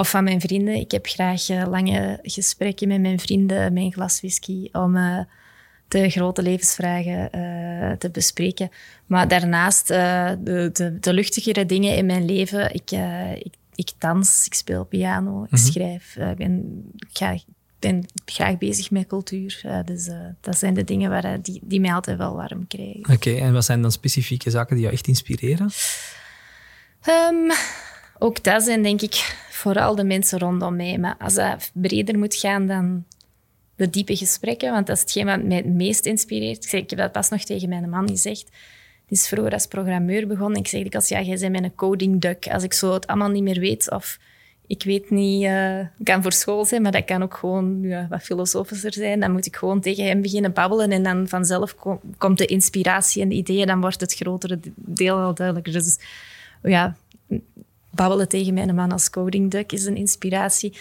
Of van mijn vrienden. Ik heb graag uh, lange gesprekken met mijn vrienden, mijn glas whisky, om uh, de grote levensvragen uh, te bespreken. Maar daarnaast de, de, de, luchtigere dingen in mijn leven. Ik, ik, ik, dans, ik speel piano, ik mm -hmm. schrijf. ik ben, ik ga, ben graag bezig met cultuur. dus dat zijn de dingen waar, die, die mij altijd wel warm krijgen. Oké, okay, en wat zijn dan specifieke zaken die jou echt inspireren? Um, ook dat zijn denk ik vooral de mensen rondom mij. Maar als dat breder moet gaan dan de diepe gesprekken, want dat is hetgeen wat mij het meest inspireert. Ik, zeg, ik heb dat pas nog tegen mijn man gezegd. Die is vroeger als programmeur begonnen. Ik zeg als ja, jij bent mijn coding duck. Als ik zo het allemaal niet meer weet of ik weet niet, uh, kan voor school zijn, maar dat kan ook gewoon ja, wat filosofischer zijn. Dan moet ik gewoon tegen hem beginnen babbelen en dan vanzelf komt de inspiratie en de ideeën. Dan wordt het grotere deel al duidelijker. Dus ja, babbelen tegen mijn man als coding duck is een inspiratie.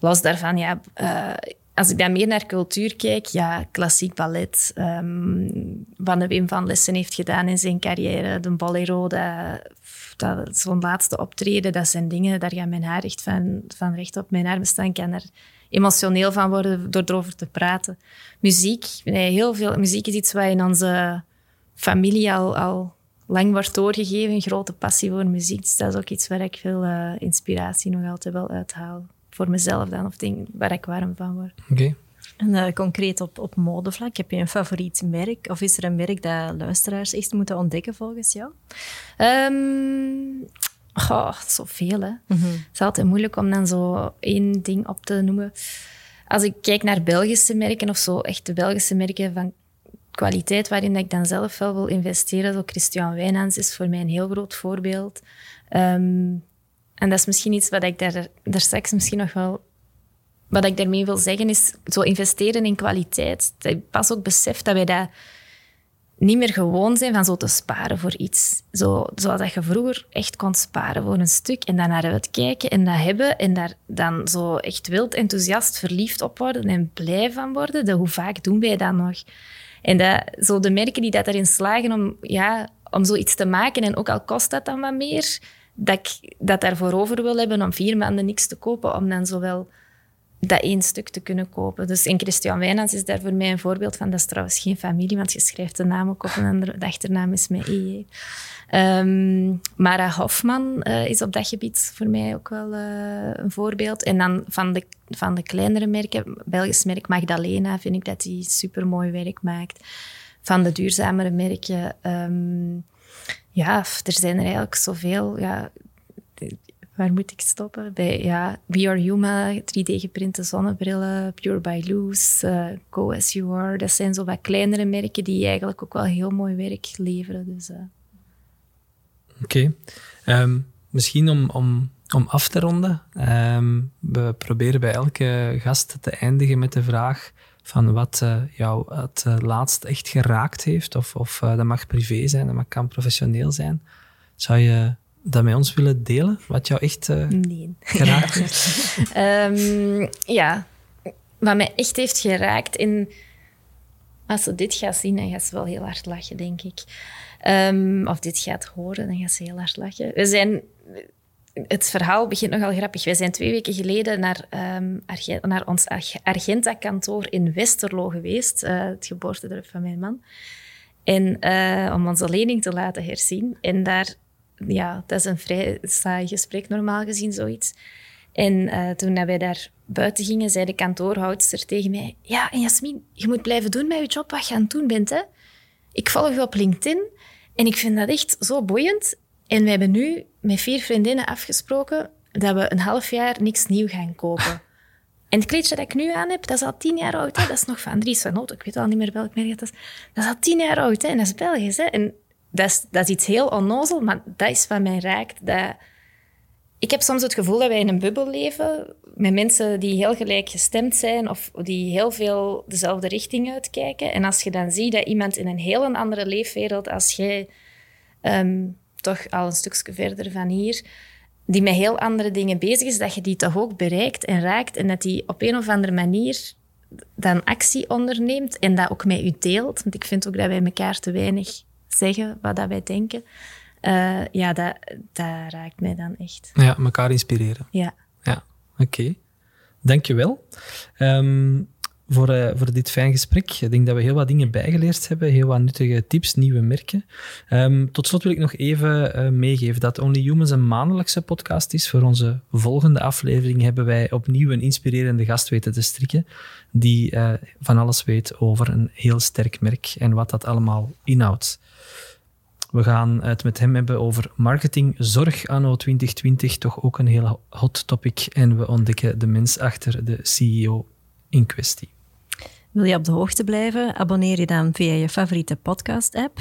Los daarvan, ja, uh, als ik dan meer naar cultuur kijk, ja, klassiek ballet. Um, wat de Wim van Lessen heeft gedaan in zijn carrière, de bolero, dat, dat, zo'n laatste optreden, dat zijn dingen, daar gaat mijn haar echt van, van recht op mijn armen staan. Ik kan er emotioneel van worden door erover te praten. Muziek, nee, heel veel. Muziek is iets wat in onze familie al, al lang wordt doorgegeven, een grote passie voor muziek. Dus dat is ook iets waar ik veel uh, inspiratie nog altijd wel uithaal voor mezelf dan, of dingen waar ik warm van word. Oké. En uh, concreet op, op modevlak, heb je een favoriet merk? Of is er een merk dat luisteraars echt moeten ontdekken volgens jou? Um, goh, zoveel hè. Mm -hmm. Het is altijd moeilijk om dan zo één ding op te noemen. Als ik kijk naar Belgische merken of zo, echt de Belgische merken van kwaliteit waarin ik dan zelf wel wil investeren. Zo Christian Wijnands is voor mij een heel groot voorbeeld. Um, en dat is misschien iets wat ik daar, daar straks misschien nog wel wat ik daarmee wil zeggen is, zo investeren in kwaliteit. Ik pas ook besef dat wij dat niet meer gewoon zijn van zo te sparen voor iets. Zo, zoals dat je vroeger echt kon sparen voor een stuk en dan naar uitkijken en dat hebben en daar dan zo echt wild enthousiast verliefd op worden en blij van worden. Dat, hoe vaak doen wij dat nog? En dat, zo de merken die dat erin slagen om, ja, om zoiets te maken, en ook al kost dat dan wat meer, dat ik dat daarvoor over wil hebben om vier maanden niks te kopen, om dan zowel dat één stuk te kunnen kopen. Dus in Christian Wijnands is daar voor mij een voorbeeld van. Dat is trouwens geen familie, want je schrijft de naam ook op en de achternaam is met EJ. Ehm, Mara Hofman uh, is op dat gebied voor mij ook wel uh, een voorbeeld. En dan van de, van de kleinere merken, Belgisch merk Magdalena, vind ik dat die supermooi werk maakt. Van de duurzamere merken... Um, ja, er zijn er eigenlijk zoveel. Ja, waar moet ik stoppen? Bij ja, We Are Human, 3D-geprinte zonnebrillen, Pure by Loose, uh, Go As You Are. Dat zijn zo wat kleinere merken die eigenlijk ook wel heel mooi werk leveren. Dus, uh. Oké. Ehm, misschien om, om, om af te ronden. Um, we proberen bij elke gast te eindigen met de vraag van wat uh, jou het laatst echt geraakt heeft. Of, of dat mag privé zijn, dat kan professioneel zijn. Zou je dat met ons willen delen? Wat jou echt uh, nee. geraakt heeft? um, ja, wat mij echt heeft geraakt. In, als ze dit gaat zien, dan gaat ze wel heel hard lachen, denk ik. Um, of dit gaat horen, dan gaat ze heel hard lachen. We zijn... Het verhaal begint nogal grappig. Wij zijn twee weken geleden naar, um, naar ons Argenta-kantoor in Westerlo geweest, uh, het geboortedorp van mijn man. En uh, om onze lening te laten herzien. En daar ja, dat is een vrij saai gesprek normaal gezien, zoiets. En uh, toen wij daar buiten gingen, zei de kantoorhoudster tegen mij... Ja, en Jasmin, je moet blijven doen met je job wat je aan het doen bent. Hè? Ik volg je op LinkedIn en ik vind dat echt zo boeiend. En we hebben nu met vier vriendinnen afgesproken dat we een half jaar niks nieuw gaan kopen. En het kleedje dat ik nu aan heb, dat is al tien jaar oud. Hè? Dat is nog van Dries van Noot. Ik weet al niet meer welk merk dat is. Dat is al tien jaar oud hè? en dat is Belgisch. Hè? En dat is, dat is iets heel onnozel, maar dat is wat mij raakt. Dat... Ik heb soms het gevoel dat wij in een bubbel leven met mensen die heel gelijk gestemd zijn of die heel veel dezelfde richting uitkijken. En als je dan ziet dat iemand in een heel andere leefwereld als jij, ehm, toch al een stukje verder van hier, die met heel andere dingen bezig is, dat je die toch ook bereikt en raakt en dat die op een of andere manier dan actie onderneemt en dat ook met u deelt. Want ik vind ook dat wij elkaar te weinig zeggen wat dat wij denken. Uh, ja, dat, dat raakt mij dan echt. Ja, elkaar inspireren. Ja. Ja, oké. Okay. Dankjewel. Um, voor, uh, voor dit fijn gesprek. Ik denk dat we heel wat dingen bijgeleerd hebben, heel wat nuttige tips, nieuwe merken. Um, tot slot wil ik nog even uh, meegeven dat Only Humans een maandelijkse podcast is. Voor onze volgende aflevering hebben wij opnieuw een inspirerende gast weten te strikken, die uh, van alles weet over een heel sterk merk en wat dat allemaal inhoudt. We gaan het met hem hebben over marketing, zorg anno 2020, toch ook een heel hot topic. En we ontdekken de mens achter de CEO in kwestie. Wil je op de hoogte blijven? Abonneer je dan via je favoriete podcast-app.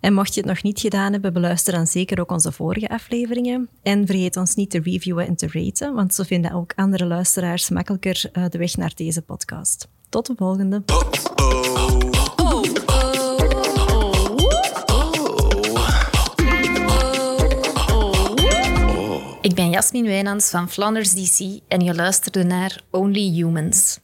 En mocht je het nog niet gedaan hebben, beluister dan zeker ook onze vorige afleveringen. En vergeet ons niet te reviewen en te raten, want zo vinden ook andere luisteraars makkelijker eh, de weg naar deze podcast. Tot de volgende. Jasmin Wijnands van Flanders DC en je luisterde naar Only Humans.